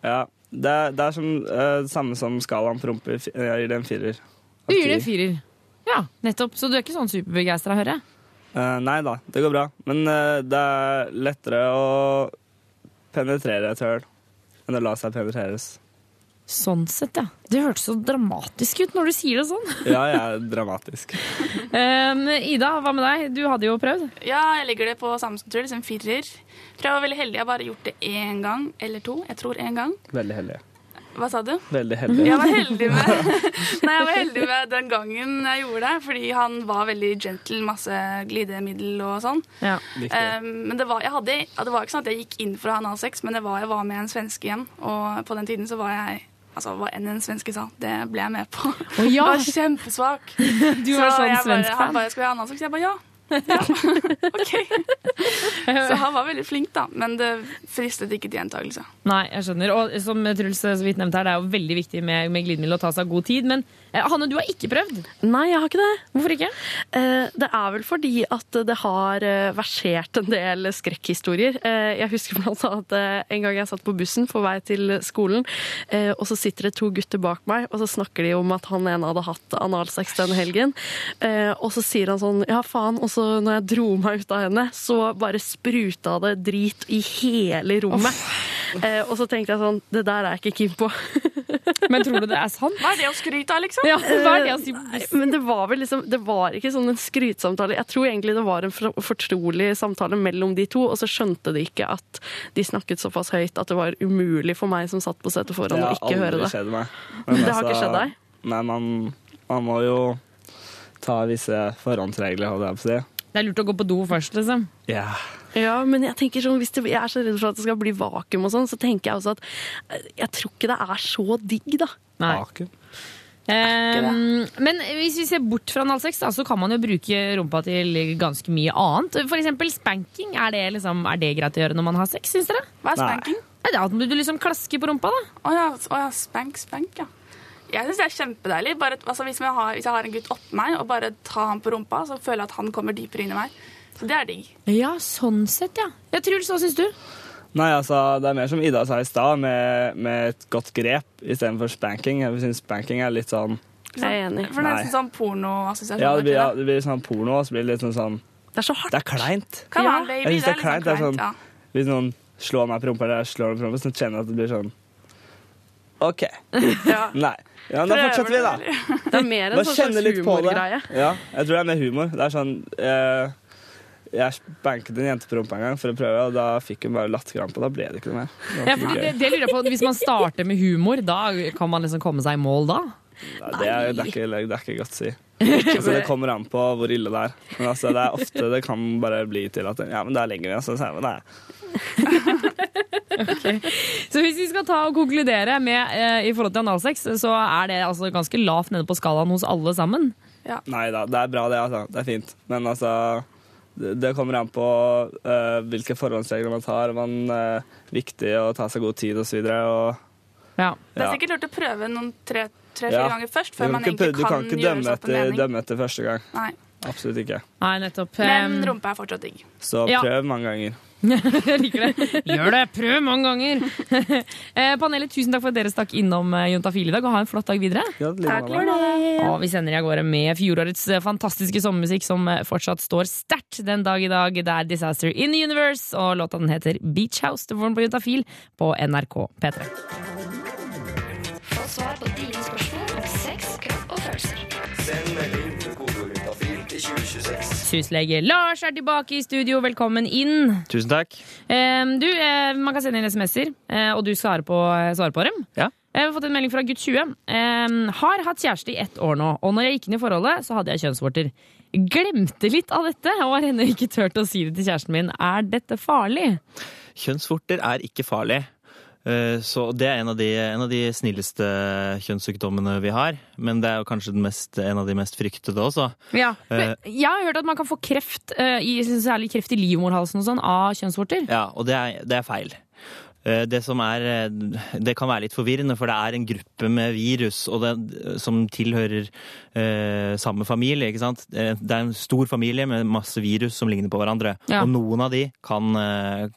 Ja, det, er- det er som, eh, samme som skalaen promper. Jeg gir det en firer. Du gir det en firer. Ja, nettopp. Så du er ikke sånn superbegeistra, hører jeg? Uh, nei da, det går bra. Men uh, det er lettere å penetrere et høl enn å la seg penetreres. Sånn sett, ja. Det hørtes så dramatisk ut når du sier det sånn. Ja, jeg er dramatisk. Um, Ida, hva med deg? Du hadde jo prøvd. Ja, jeg ligger det på samme som Truls, en firer. Tror jeg var veldig heldig. Jeg har bare gjort det én gang eller to. Jeg tror én gang. Veldig heldig. Hva sa du? Veldig heldig. Jeg var heldig med Nei, jeg var heldig med den gangen jeg gjorde det, fordi han var veldig gentle, masse glidemiddel og sånn. Ja. Um, men det var, jeg hadde, det var ikke sånn at jeg gikk inn for å ha analsex, men det var, jeg var med en svenske igjen, og på den tiden så var jeg Altså, Hva enn en svenske sa, det ble jeg med på. Oh, ja. Jeg var kjempesvak. Du var sånn jeg bare, svensk fan. Han bare 'Skal vi ha analsex?' Jeg bare ja. Ja. OK. Så han var veldig flink, da. Men det fristet ikke til gjentakelse. Nei, jeg skjønner. Og som Truls så vidt nevnte her, det er jo veldig viktig med, med glidemiddel å ta seg god tid. Men Hanne, du har ikke prøvd? Nei, jeg har ikke det. Hvorfor ikke? Eh, det er vel fordi at det har eh, versert en del skrekkhistorier. Eh, jeg husker blant annet at en gang jeg satt på bussen på vei til skolen, eh, og så sitter det to gutter bak meg, og så snakker de om at han ene hadde hatt analsex den helgen. Eh, og så sier han sånn ja, faen. Og så når jeg dro meg ut av henne, så bare spruta det drit i hele rommet. Eh, og så tenkte jeg sånn Det der er jeg ikke keen på. Men tror du det er sant? Hva er det å skryte av, liksom? Ja, hva er det å si? Nei, men det var vel liksom Det var ikke sånn en skrytsamtale. Jeg tror egentlig det var en fortrolig samtale mellom de to, og så skjønte de ikke at de snakket såpass høyt at det var umulig for meg som satt på setet foran, å ikke høre det. skjedd meg. Men Det har ikke altså, skjedd deg? Nei, man, man må jo ta visse forhåndsregler, holdt jeg på å si. Det er lurt å gå på do først, liksom. Ja. Ja, men jeg tenker sånn, hvis det, jeg er så redd for at det skal bli vakuum og sånn, så tenker jeg også at eh, jeg tror ikke det er så digg, da. Nei. Vakuum. Um, men hvis vi ser bort fra analsex, da, så kan man jo bruke rumpa til ganske mye annet. For eksempel spanking. Er det, liksom, er det greit å gjøre når man har sex, syns dere? Hva er spanking? Nei, det er at du liksom klasker på rumpa, da. Å ja, å ja, spank, spank, ja. Jeg syns det er kjempedeilig. Bare, altså, hvis, jeg har, hvis jeg har en gutt oppå meg og bare tar han på rumpa, så føler jeg at han kommer dypere inn i meg. Så det er digg. Ja, sånn sett, ja. ja Truls, hva syns du? Nei, altså, det er mer som Ida sa i stad, med, med et godt grep istedenfor spanking. Jeg syns spanking er litt sånn Jeg er enig. For det er nesten sånn pornoassosiasjon. Ja, det blir, er ja, det? det blir sånn porno, og så blir det litt sånn sånn Det er så hardt. Det er kleint. Ja, on, baby. Jeg synes det er litt kleint. Det er sånn, ja. Hvis noen slår meg på rumpa, eller jeg slår meg på rumpa, så kjenner jeg at det blir sånn OK. Ja. Nei. Ja, men da fortsetter vi, da. Det er mer en Bare sånn kjenne slags litt på det. humorgreie. Ja, jeg tror det er mer humor. Det er sånn eh, Jeg banket en jente på rumpa en gang for å prøve, og da fikk hun bare latterkrampe. og Da ble det ikke noe mer. Det var Ja, ikke det, gøy. det lurer jeg på, Hvis man starter med humor, da kan man liksom komme seg i mål da? Nei, det, er, det, er ikke, det er ikke godt å si. Altså, det kommer an på hvor ille det er. Men altså, det er ofte det kan bare bli til at Ja, men det er lenger igjen, så sier vi, nei det er Så hvis vi skal ta og konkludere med eh, i forhold til analsex, så er det altså ganske lavt nede på skalaen hos alle sammen. Nei da, det er bra det, altså. Det er fint. Men altså det, kommer an på uh, hvilke forhåndsregler man tar. Man, uh, viktig å ta seg god tid og så videre. Ja. Det er sikkert lurt å prøve noen tre-fire Ja. ganger først, før man ikke, egentlig du kan, kan ikke gjøre dømme seg opp en etter, mening. dømme etter første gang. Nei. Absolutt ikke. Nei, nettopp. Men rumpe er fortsatt digg. Så Ja. prøv mange ganger. Jeg liker det. Gjør det! Prøv mange ganger! Eh, panelet, tusen takk for at dere stakk innom eh, Juntafil i dag, og ha en flott dag videre. Takk for det. Og vi sender i av gårde med fjorårets eh, fantastiske sommermusikk som eh, fortsatt står sterkt den dag i dag. Det er Disaster in the Universe, og låta den heter Beach House. Du får den på Juntafil på NRK P3. Få svar på dine spørsmål 26. Lars er tilbake i studio. Velkommen inn. Tusen takk. Du, eh, man kan sende inn SMS-er, eh, og du svarer på, eh, svarer på dem. Ja. Jeg har fått en melding fra gutt 20. Har hatt kjæreste i ett år nå, og når jeg gikk inn i forholdet, så hadde jeg kjønnsvorter. Glemte litt av dette og har ennå ikke turt å si det til kjæresten min. Er dette farlig? Kjønnsvorter er ikke farlig. Eh, Så det er en av, de, en av de snilleste kjønnssykdommene vi har. Men det er jo kanskje den mest, en av de mest fryktede også. Ja. Eh. Jeg har hørt at man kan få kreft, eh, i, særlig kreft i livmorhalsen og sånn, av kjønnsvorter. Ja, og det er, det er feil. Eh, Det, som er, eh, det kan være litt forvirrende, for det er en gruppe med virus og det, som tilhører eh, samme familie. ikke sant? Eh, Det er en stor familie med masse virus som ligner på hverandre. Ja. Og noen av de kan,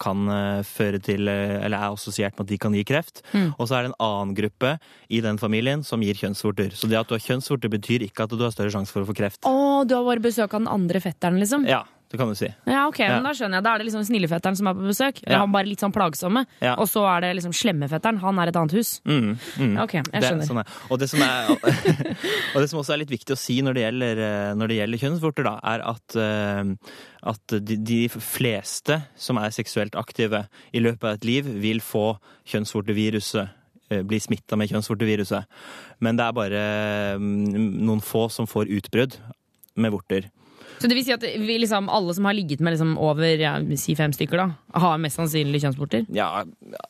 kan føre til, eller er assosiert med at de kan gi kreft. Mm. Og så er det en annen gruppe i den familien som gir kjønnsvorter. Så det at du har kjønnsvorter, betyr ikke at du har større sjanse for å få kreft. Å, du har bare besøk av den andre fetteren, liksom? Ja, det kan du si. Ja, ok, men Da skjønner jeg. Da er det liksom snillefetteren som er på besøk. Ja. Han bare litt sånn plagsomme. Ja. Og så er det liksom slemmefetteren. Han er et annet hus. Mm, mm. Ok, jeg Det- skjønner. sånn er. og, det som er, og det som også er litt viktig å si når det gjelder, eh, når det gjelder kjønnsvorter, da, er at, eh, at de, de fleste som er seksuelt aktive i løpet av et liv, vil få kjønnsvorteviruset eh, blir smitta med kjønnsvorteviruset. Men det er bare mm, noen få som får utbrudd med vorter. Så det vil si at vi liksom, alle som har ligget med liksom over ja, si fem stykker, da, har mest sannsynlig kjønnsvorter? Ja,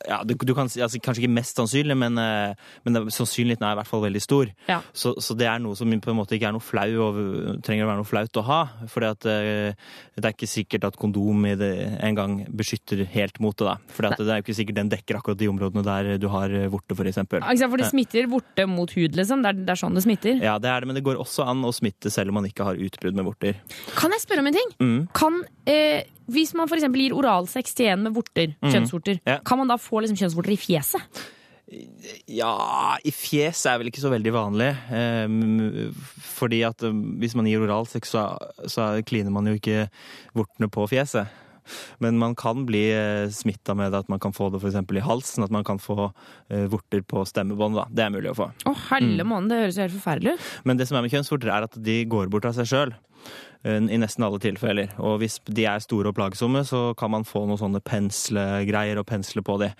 ja du, du kan altså, Kanskje ikke mest sannsynlig, men, eh, men det, sannsynligheten er i hvert fall veldig stor. Ja. Så, så det er noe som på en måte ikke er noe flau og trenger å være noe flaut å ha. For det er ikke sikkert at kondom i det en gang beskytter helt mot det. For det er jo ikke sikkert den dekker akkurat de områdene der du har vorte, f.eks. Ja, for det smitter vorte mot hud, liksom? Det er, det er sånn det smitter? Ja, det er det, men det går også an å smitte selv om man ikke har utbrudd med vorter. Kan jeg spørre om en ting? Mm. Kan, eh, hvis man for eksempel gir oralsex til en med vorter, Mm. kjønnsvorter, Ja. kan man da få liksom kjønnsvorter i fjeset? Ja, i fjes er vel ikke så veldig vanlig. Eh, fordi at eh, hvis man gir oralsex, så, så kliner man jo ikke vortene på fjeset. Men man kan bli eh, smitta med at man kan få det f.eks. i halsen. At man kan få eh, vorter på stemmebånd. da. Det er mulig å få. Å, helle måned, det høres jo helt forferdelig ut. Men det som er med kjønnsvorter, er at de går bort av seg sjøl. I nesten alle tilfeller. Og hvis de er store og plagsomme, så kan man få noen sånne penslegreier og pensle på de.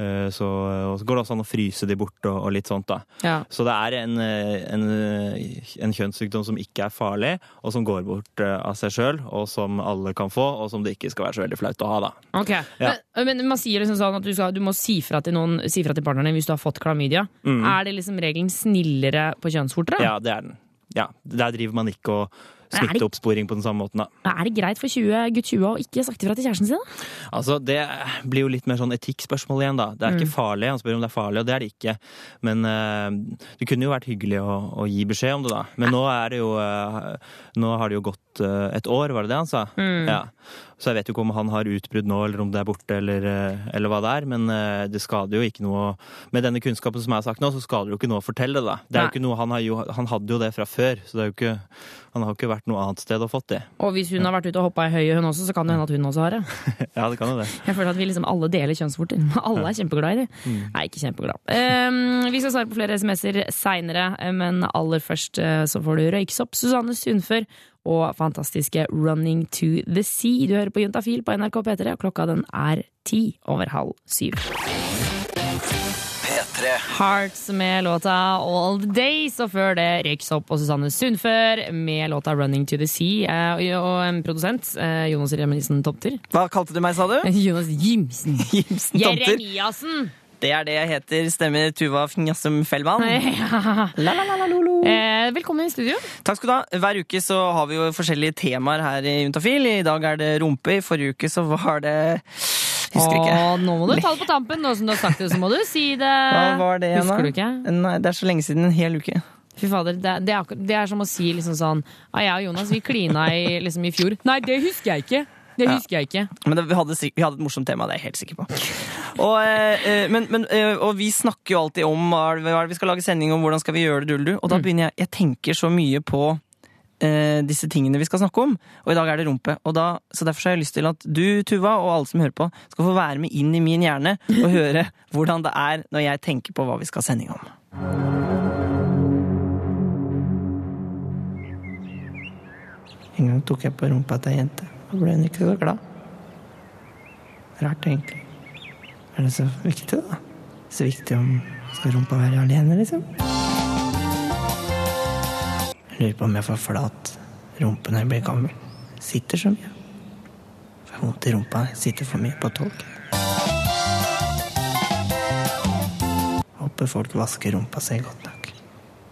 Eh, Så, og så går det også an å fryse de bort og, og litt sånt, da. Ja. Så det er en, eh, en, en kjønnssykdom som ikke er farlig, og som går bort eh, av seg sjøl, og som alle kan få, og som det ikke skal være så veldig flaut å ha, da. Ok, Ja. men, men man sier liksom sånn at du, skal, du må si fra til noen Si fra til partneren din hvis du har fått klamydia. Mm. Er det liksom regelen snillere på kjønnsvorter? Ja, det er den. Ja, Der driver man ikke og smitteoppsporing på den samme måten, da. Er det greit for 20, gutt 20 å ikke sagt ifra til kjæresten sin? da? Altså, Det blir jo litt mer sånn etikkspørsmål igjen, da. Det er Mm. ikke farlig. Han spør om det er farlig, og det er det ikke. Men uh, det kunne jo vært hyggelig å, å gi beskjed om det, da. Men nå er det jo uh, Nå har det jo gått et år, var det det han sa? Mm. Ja. Så jeg vet jo ikke om han har utbrudd nå, eller om det er borte, eller, eh, eller hva det er. Men eh, det skader jo ikke noe Med denne kunnskapen som jeg har sagt nå, så skader det jo ikke noe å fortelle det, da. Det er jo ikke noe, han, har jo, han hadde jo det fra før, så det er jo ikke han har jo ikke vært noe annet sted og fått det. Og hvis hun har vært ute og hoppa i høyet, hun også, så kan det hende at hun også har det. Ja, det kan jo det. Jeg føler at vi liksom alle deler kjønnsvorter. Alle er kjempeglad i det. Mm. Nei, ikke kjempeglad. Um, vi skal svare på flere SMS-er seinere, men aller først eh, så får du Røyksopp, Susanne Sundfør og fantastiske Running to the Sea. Du hører på Juntafil på NRK P3, og klokka den er ti over halv syv. P3. Hearts med låta All The Days, og før det Røyksopp og Susanne Sundfør med låta Running to the Sea. Eh, Og en produsent, eh, Jonas Remisen Tomter. Hva kalte du meg, sa du? Jonas Jimsen. Jimsen Tomter. Jeremiassen! Det er det jeg heter. Stemmer Tuva Fnjassum Fellmann. Eh, velkommen i studio. Takk skal du ha. Hver uke så har vi jo forskjellige temaer her i Juntafil. I dag er det rumpe. I forrige uke så var det Husker ikke. Åh, nå må du ta det på tampen. Nå som du har sagt det, så må du si det. Hva var det igjen. Husker du ikke? Nei, det er så lenge siden. En hel uke. Fy fader, det, det, er, det er som å si liksom sånn ah, Jeg og Jonas vi klina i, liksom, i fjor. Nei, det husker jeg ikke. Det husker jeg ikke. Men det, vi, hadde, vi hadde et morsomt tema, det er jeg helt sikker på. Og, eh, eh, men, men, eh, og vi snakker jo alltid om hva er det vi skal lage sending om, hvordan skal vi gjøre det, Duldu. Og da begynner jeg Jeg tenker så mye på eh, disse tingene vi skal snakke om. Og i dag er det rumpe. Da, så derfor har jeg lyst til at du, Tuva, og alle som hører på, skal få være med inn i min hjerne og høre hvordan det er når jeg tenker på hva vi skal ha sending om. En gang tok jeg på rumpa til ei jente. Da ble hun ikke så glad. Rart, egentlig. Er det så viktig, da? Så viktig om skal rumpa være alene, liksom? Jeg lurer på om jeg får flat rumpe når jeg blir gammel. Sitter så mye. Får vondt i rumpa. Sitter for mye på tog. Håper folk vasker rumpa si godt nok.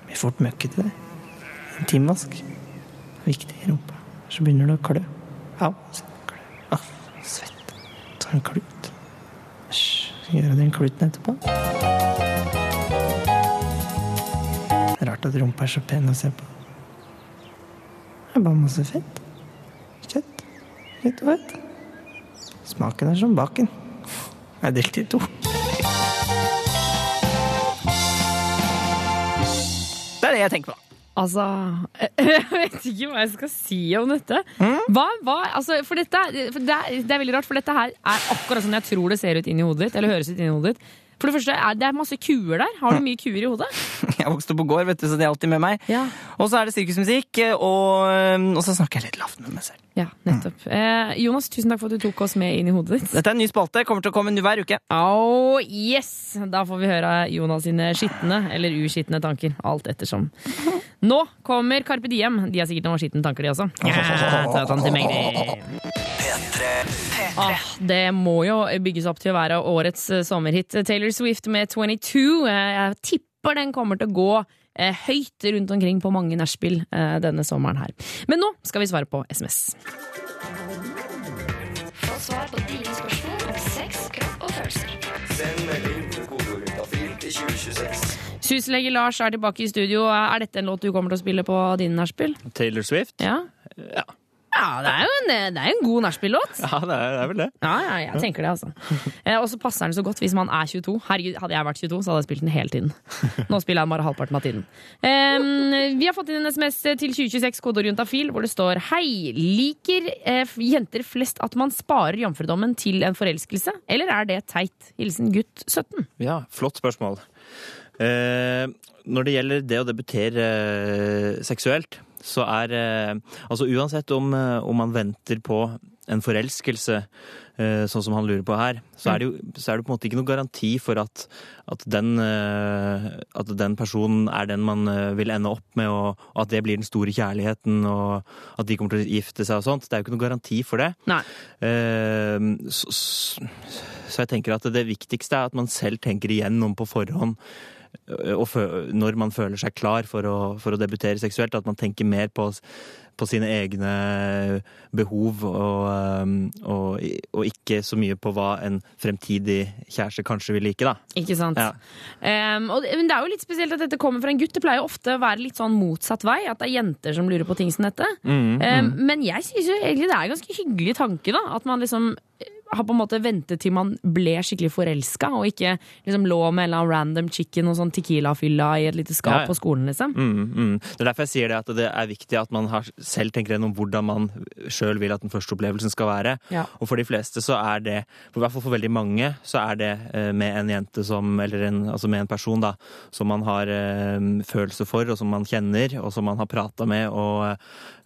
Blir fort møkkete. Intimvask. Viktig i rumpa. Så begynner det å klø. Au. Ah, svett. Ta en klut. Æsj. Gjøre den kluten etterpå. Er rart at rumpa er så pen å se på. Det er bare masse fett. Kjøtt. Litt fett. Smaken er som baken. Jeg er delt i to. Det er det jeg tenker på. Altså Jeg vet ikke hva jeg skal si om dette. Hva, hva, altså, for dette for det, er, det er veldig rart, for dette her er akkurat sånn jeg tror det ser ut inni hodet ditt. Eller høres ut inni hodet ditt. For det første, er det er masse kuer der. Har du mye kuer i hodet? Jeg vokste på gård, vet du, så de er alltid med meg. Ja. Og så er det sirkusmusikk, og, og, så snakker jeg litt lavt med meg selv. Ja, nettopp. Mm. Eh, Jonas, tusen takk for at du tok oss med inn i hodet ditt. Dette er en ny spalte. Kommer til å komme en ny hver uke. Oh, yes! Da får vi høre Jonas sine skitne eller uskitne tanker. Alt ettersom. Nå kommer Carpe Diem. De har sikkert noen skitne tanker, de også. Ja, P3 Ah, det må jo bygges opp til å være årets eh, sommerhit. Taylor Swift med 22. Eh, Jeg tipper den kommer til å gå eh, høyt rundt omkring på mange nachspiel denne sommeren her. Men nå skal vi svare på SMS. Få svar på dine spørsmål om sex, kropp og følelser. Send melding med kodeord 2026. Syslege Lars er tilbake i studio. Er dette en låt du kommer til å spille på dine nachspiel? Taylor Swift? Ja. Ja, Ja, det er jo en, det er en god nachspiel-låt. ja det, er, det er vel det. Ja, ja, jeg tenker det, altså. Eh, og så passer den så godt hvis man er 22. Herregud, Hadde jeg vært 22, så hadde jeg spilt den hele tiden. Nå spiller jeg den bare halvparten av tiden. Eh, vi har fått inn en SMS til 2026, kodeorientafil, hvor det står Hei, liker eh, jenter flest at man sparer jomfrudommen til en forelskelse, eller er det teit? Hilsen gutt 17. Ja, flott spørsmål. Eh, når det gjelder det å debutere eh, seksuelt, så er eh, Altså uansett om, eh, om man venter på en forelskelse, eh, sånn som han lurer på her, så er det jo så er det på en måte ikke noen garanti for at, at, den, at den personen er den man vil ende opp med, og, at det blir den store kjærligheten, og at de kommer til å gifte seg og sånt. Det er jo ikke noen garanti for det. Så, så, jeg tenker at det viktigste er at man selv tenker igjennom på forhånd når man føler seg klar for å, for å debutere seksuelt, at man tenker mer på, på sine egne behov og, um, og, og ikke så mye på hva en fremtidig kjæreste kanskje vil like, da. Ikke sant? Ja. Um, og, det- men det er jo litt spesielt at dette kommer fra en gutt. Det pleier jo ofte å være litt sånn motsatt vei. At det er jenter som lurer på ting som dette. Mm, Um, men jeg syns jo egentlig det er en ganske hyggelig tanke, da. At man liksom eh, har på en måte ventet til man ble skikkelig forelska, og ikke liksom lå med en eller annen random chicken og sånn Tequila-fylla i et lite skap Ja, ja. på skolen, liksom. Mm, mm. Det er derfor jeg sier det at det er viktig at man har, selv tenker gjennom hvordan man sjøl vil at den første opplevelsen skal være. Ja. Og for de fleste så er det, for i hvert fall for veldig mange, så er det eh, med en jente som, eller en, altså med en person da, som man har eh, følelse for, og som man kjenner, og som man har prata med, og,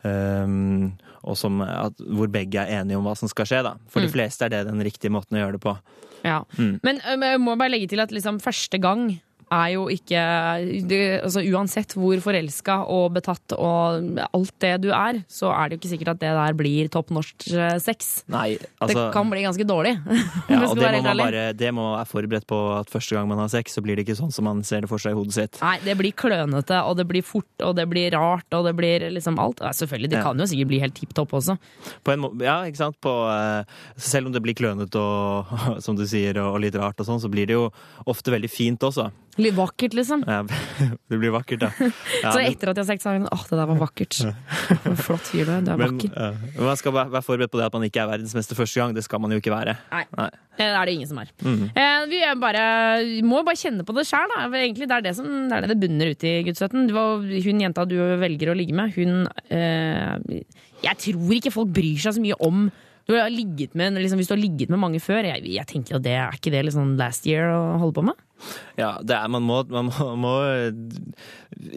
eh, og som, at, hvor begge er enige om hva som skal skje. Da. For de Mm. fleste er det den riktige måten å gjøre det på. Ja. Mm. Men jeg må bare legge til at liksom første gang er jo ikke du, altså Uansett hvor forelska og betatt og alt det du er, så er det jo ikke sikkert at det der blir topp norsk eh, sex. Nei, altså, det kan bli ganske dårlig. Ja, og det må man bare det må være forberedt på at første gang man har sex, så blir det ikke sånn som man ser det for seg i hodet sitt. Nei, det blir klønete, og det blir fort, og det blir rart, og det blir liksom alt. Ja, selvfølgelig, det Ja. kan jo sikkert bli helt tipp topp også. På en må ja, ikke sant? På, eh, selv om det blir klønete og, som du sier, og litt rart og sånn, så blir det jo ofte veldig fint også. Litt vakkert, liksom. Ja, det blir vakkert, da. Ja, så etter at jeg har sagt sangen, Åh, det der var vakkert. Flott fyr du er. Du er men, vakker. ja, man skal være forberedt på det at man ikke er verdensmester første gang. Det skal man jo ikke være. Nei. Det er det ingen som er. Mhm. Eh, vi er bare, må bare kjenne på det sjøl, da. Egentlig, det er det som det, er det, det bunner ut i gudsstøtten. Hun jenta du velger å ligge med, hun eh, Jeg tror ikke folk bryr seg så mye om du har ligget med, liksom, Hvis du har ligget med mange før, jeg, jeg tenker at det er ikke det liksom last year å holde på med? Ja, det er, man må, man må, må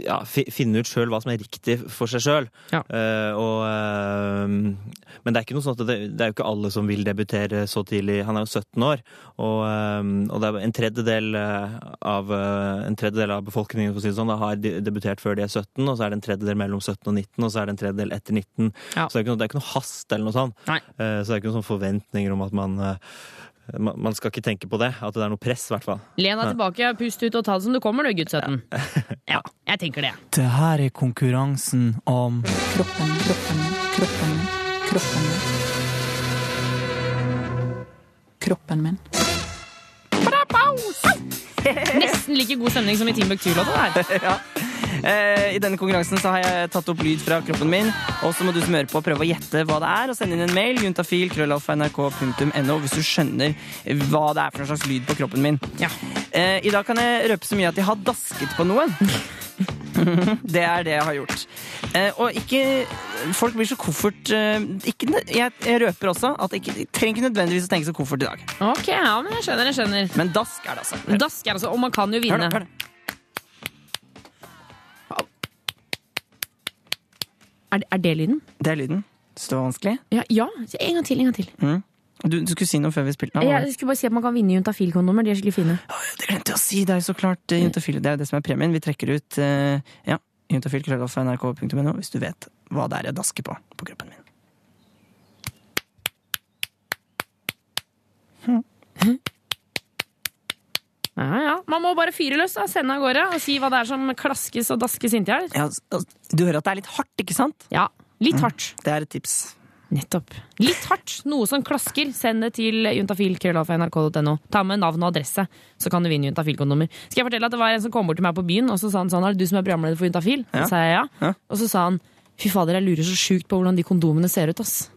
ja, finne ut sjøl hva som er riktig for seg sjøl. Ja. Uh, uh, men det er sånn at det, det er jo ikke alle som vil debutere så tidlig. Han er jo 17 år, og, eh, og det er en tredjedel av, en tredjedel av befolkningen si sånn, har debutert før de er 17, og så er det en tredjedel mellom 17 og 19, og så er det en tredjedel etter 19. Så det er, ikke noe, det er ikke noe hast eller noe sånt. Uh, så det er ikke noen sånne forventninger om at man man man skal ikke tenke på det, at det er noe press, i hvert fall. Len deg tilbake, pust ut og ta det som du kommer, du, gutt 17. Ja, jeg tenker det. Det her er konkurransen om Kroppen, kroppen, kroppen, kroppen. Kroppen min. Nesten like god stemning som i Team Timbuktu-låta der. Eh, I denne konkurransen så har jeg tatt opp lyd fra kroppen min. Og så må du som hører på prøve å gjette hva det er, og sende inn en mail. juntafil, .no, hvis du skjønner hva det er for noen slags lyd på kroppen min. Ja. I dag kan jeg røpe så mye at jeg har dasket på noen. det er det jeg har gjort. Eh, og ikke Folk blir så koffert eh, ikke, jeg, jeg røper også at jeg ikke trenger ikke nødvendigvis å tenke så koffert i dag. Ok, ja, men jeg skjønner, jeg skjønner. Men dask er det, altså. Dask er altså, og man kan jo vinne. Hør da, hør da. Er, er det lyden? Det er lyden. Syns det var vanskelig? Ja, ja, en gang til, en gang til. Mm. Du, du skulle si noe før vi spilte? Ja. Jeg skulle bare si at man kan vinne juntafil-kondomer. De er skikkelig fine. Det glemte jeg å si! Det er jo så klart eh, juntafil. Det er jo det som er premien. Vi trekker ut uh, ja, juntafil krøllalfa nrk.no hvis du vet hva det er jeg dasker på på kroppen min. Ja, ja. Man må bare fyre løs, da. sende av gårde og si hva det er som klaskes og daskes inntil her. Ja, du hører at det er litt hardt, ikke sant? Ja, litt hardt. Det er et tips. Nettopp. Litt hardt. Noe som klasker. Send det til juntafil.nrk.no. Ta med navn og adresse, så kan du vinne juntafil-kondomer. Skal jeg fortelle at det var en som kom bort til meg på byen, og så sa han sånn Er det du som er programleder for Juntafil? Ja. Så sa jeg ja. Ja. Og så sa han fy fader, jeg lurer så sjukt på hvordan de kondomene ser ut, ass.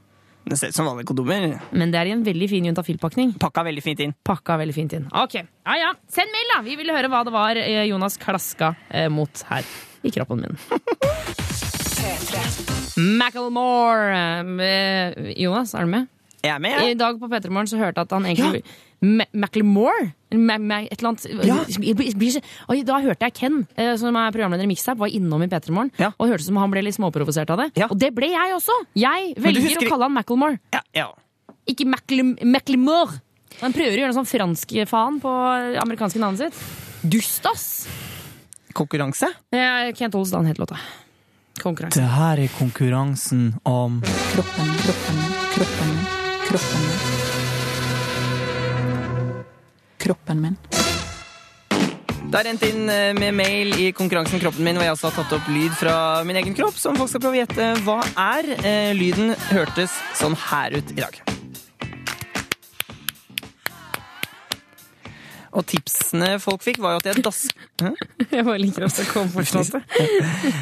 Det ser ut som vanlige kondomer. Men det er i en veldig fin juntafil-pakning. Pakka veldig fint inn. Pakka veldig fint inn. Ok, ja ja. Send mail, da! Vi vil høre hva det var eh, Jonas klaska eh, mot her i kroppen min. Macklemore. eh, Jonas, er du med? Jeg er med, I dag på P3 Morgen så hørte jeg at han egentlig Ma- Macklemore? Ma Ma et eller annet så- Oi, Da hørte jeg Ken, eh, som er programleder i Mixtab, var innom i P3 Morgen. Og hørtes som han ble litt småprovosert av det. Og det ble jeg også! Jeg velger husker- å kalle han Macclemore. Ja. Ikke Macclemore. Han prøver å gjøre noe sånn fransk faen på amerikanske navnet sitt. Dust, ass! Konkurranse? Eh, Kent Olsdan het låta. Konkurranse. Det her er konkurransen om Kroppen, kroppen, kroppen kroppen. Kroppen min. Det er rent inn eh, med mail i konkurransen Kroppen min, hvor jeg også har tatt opp lyd fra min egen kropp, som folk skal prøve å gjette hva er. Eh, Lyden hørtes sånn her ut i dag. Og tipsene folk fikk, var jo at jeg dask... Hæ? Jeg bare liker at det kom fortsatt.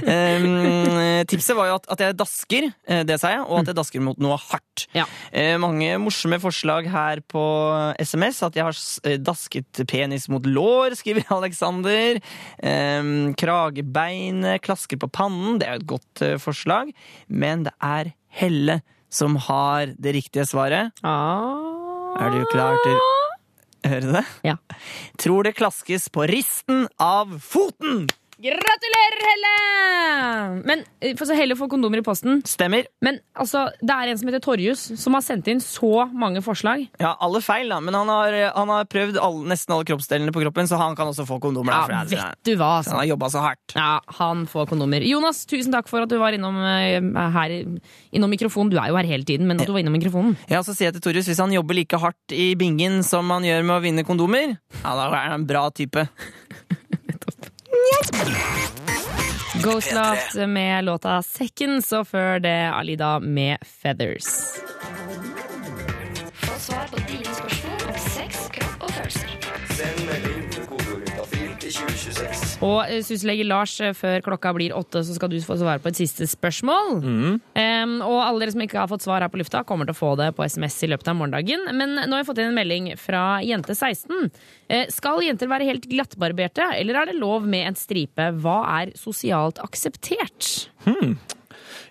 Um, tipset var jo at, at jeg dasker, eh, det sa jeg, og at jeg dasker mot noe hardt. Eh, mange morsomme forslag her på SMS. At jeg har dasket penis mot lår, skriver Alexander. Um, kragebein, eh, klasker på pannen. Det er jo et godt uh, forslag. Men det er Helle som har det riktige svaret. Er du klar til å du det? Ja. Tror det klaskes på risten av foten! Gratulerer, Helle! Men for så Helle får kondomer i posten. Stemmer. Men altså, det er en som heter Torjus, som har sendt inn så mange forslag. Ja, alle feil, da, men han har, han har prøvd alle, nesten alle kroppsdelene på kroppen, så han kan også få kondomer. Ja, vet du hva, altså. Han har jobba så hardt. Ja, han får kondomer. Jonas, tusen takk for at du var innom eh, her innom mikrofonen. Du er jo her hele tiden, men at du var innom mikrofonen. Ja, så sier jeg til Torjus, Hvis han jobber like hardt i bingen som han gjør med å vinne kondomer, ja, da er han en bra type. Ghost Loft med låta Seconds, og før det Alida med Feathers. Få svar på dine spørsmål Og eh, syslege Lars, eh, før klokka blir åtte, så skal du få svare på et siste spørsmål. Mm. Um, og alle dere som ikke har fått svar her på lufta, kommer til å få det på SMS i løpet av morgendagen. Men nå har jeg fått inn en melding fra jente 16. Uh, eh, skal jenter være helt glattbarberte, eller er det lov med en stripe? Hva er sosialt akseptert? Hmm.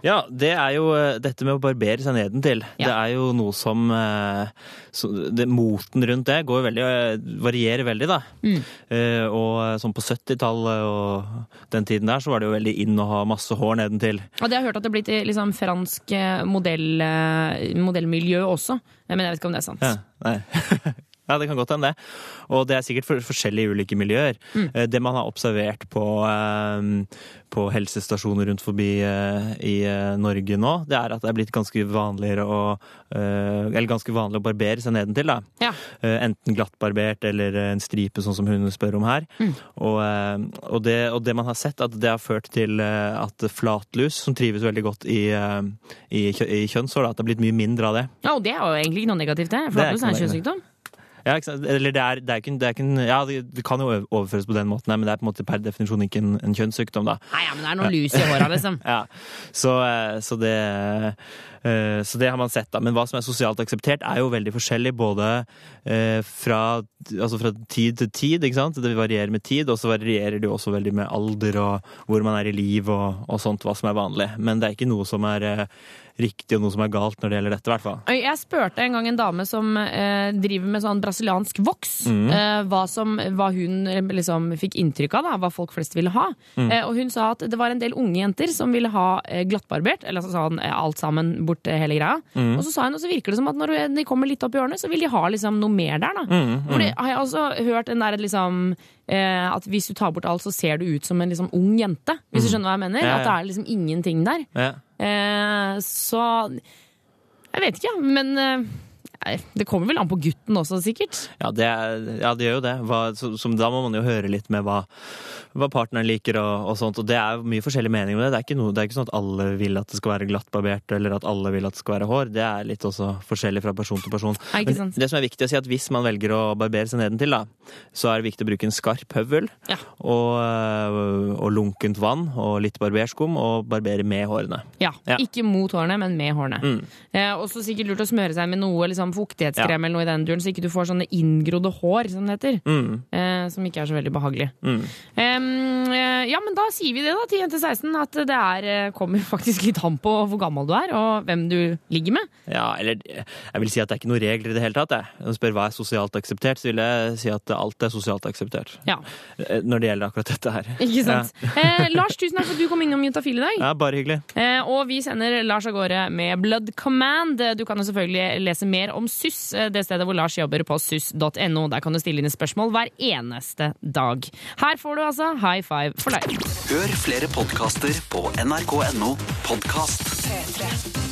Ja, det er jo eh, dette med å barbere seg nedentil. Det er jo noe som eh, så, det, Moten rundt det går veldig, eh, varierer veldig, da. Mm. Uh, og sånn på 70-tallet og den tiden der, så var det jo veldig inn å ha masse hår nedentil. Og det har jeg hørt at det er blitt liksom, fransk modell, modellmiljø også. Men jeg vet ikke om det er sant. Ja, nei. ja, det kan godt hende det. Og det er sikkert for, forskjellige ulike miljøer. Mm. Eh, Det man har observert på, eh, på helsestasjoner rundt forbi eh, i Norge nå, det er at det er blitt ganske vanligere å Eller ganske vanlig å barbere seg nedentil, da. Ja. Enten glattbarbert eller en stripe, sånn som hun spør om her. Mm. Og, og, det, og det man har sett, at det har ført til at flatlus, som trives veldig godt i, i, i kjønnshår, at det har blitt mye mindre av det. Ja, og det er jo egentlig ikke noe negativt, det. Det er er en kjønnssykdom. Ja? Eller det er, det er ikke, det er ikke en Ja, det, kan jo overføres på den måten, men det er på en måte per definisjon ikke en, en kjønnssykdom, da. Nei, ja, men det er noe lus i håra, liksom. ja. Så, eh, så det Eh, Så det har man sett, da. Men hva som er sosialt akseptert, er jo veldig forskjellig både eh, fra, altså fra tid til tid, ikke sant. Det varierer med tid, og så varierer det jo også veldig med alder og hvor man er i liv og, og sånt, hva som er vanlig. Men det er ikke noe som er riktig og noe som er galt når det gjelder dette, i hvert fall. Jeg spurte en gang en dame som eh, driver med sånn brasiliansk voks, mm. eh, hva, som, hva hun eh, liksom fikk inntrykk av, da, hva folk flest ville ha. Mm. Eh, og hun sa at det var en del unge jenter som ville ha eh, glattbarbert, eller så sa eh, alt sammen bort hele greia. Mm. Og så sa hun, og så virker det som at når de kommer litt opp i årene, så vil de ha liksom noe mer der, da. Mm, For det mm. har jeg også hørt en der liksom eh, at hvis du tar bort alt, så ser du ut som en liksom ung jente. Hvis du Mm. skjønner hva jeg mener? Ja, ja. At det er liksom ingenting der. Ja. Eh, så jeg vet ikke, men eh, det kommer vel an på gutten også, sikkert. Ja, det, ja, det gjør jo det. Hva, så, som, da må man jo høre litt med hva, hva partneren liker og, og sånt. Og det er mye forskjellige meninger med det. Det er, ikke noe, det er ikke sånn at alle vil at det skal være glattbarbert, eller at alle vil at det skal være hår. Det er litt også forskjellig fra person til person. Men det som er viktig å si, at hvis man velger å barbere seg nedentil, da, så er det viktig å bruke en skarp høvel Ja. og, øh, og lunkent vann og litt barberskum, og barbere med hårene. Ja, Ja. Ikke mot hårene, men med hårene. Mm. Eh, også sikkert lurt å smøre seg med noe liksom, fuktighetskrem eller noe i den duren, så ikke du får sånne inngrodde hår, som det heter. Mm. Eh, som ikke er så veldig behagelig. Mm. Eh, ja, men da sier vi det, da, til jente 16, at det er, eh, kommer faktisk litt an på hvor gammel du er, og hvem du ligger med. Ja, eller jeg vil si at det er ikke noen regler i det hele tatt. Jeg. Når du spør hva er sosialt akseptert, så vil jeg si at alt er sosialt akseptert. Ja. Eh, Når det gjelder akkurat dette her. Ikke sant? Eh, Lars, tusen takk for at du kom innom Juntafil i dag. Ja, bare hyggelig. Eh, og vi sender Lars av gårde med Blood Command. Du kan jo selvfølgelig lese mer om SUS, eh, det stedet hvor Lars jobber på suss.no. Der kan du stille inn spørsmål hver eneste dag. Her får du altså high five for deg. Hør flere podkaster på nrk.no podkast. P3.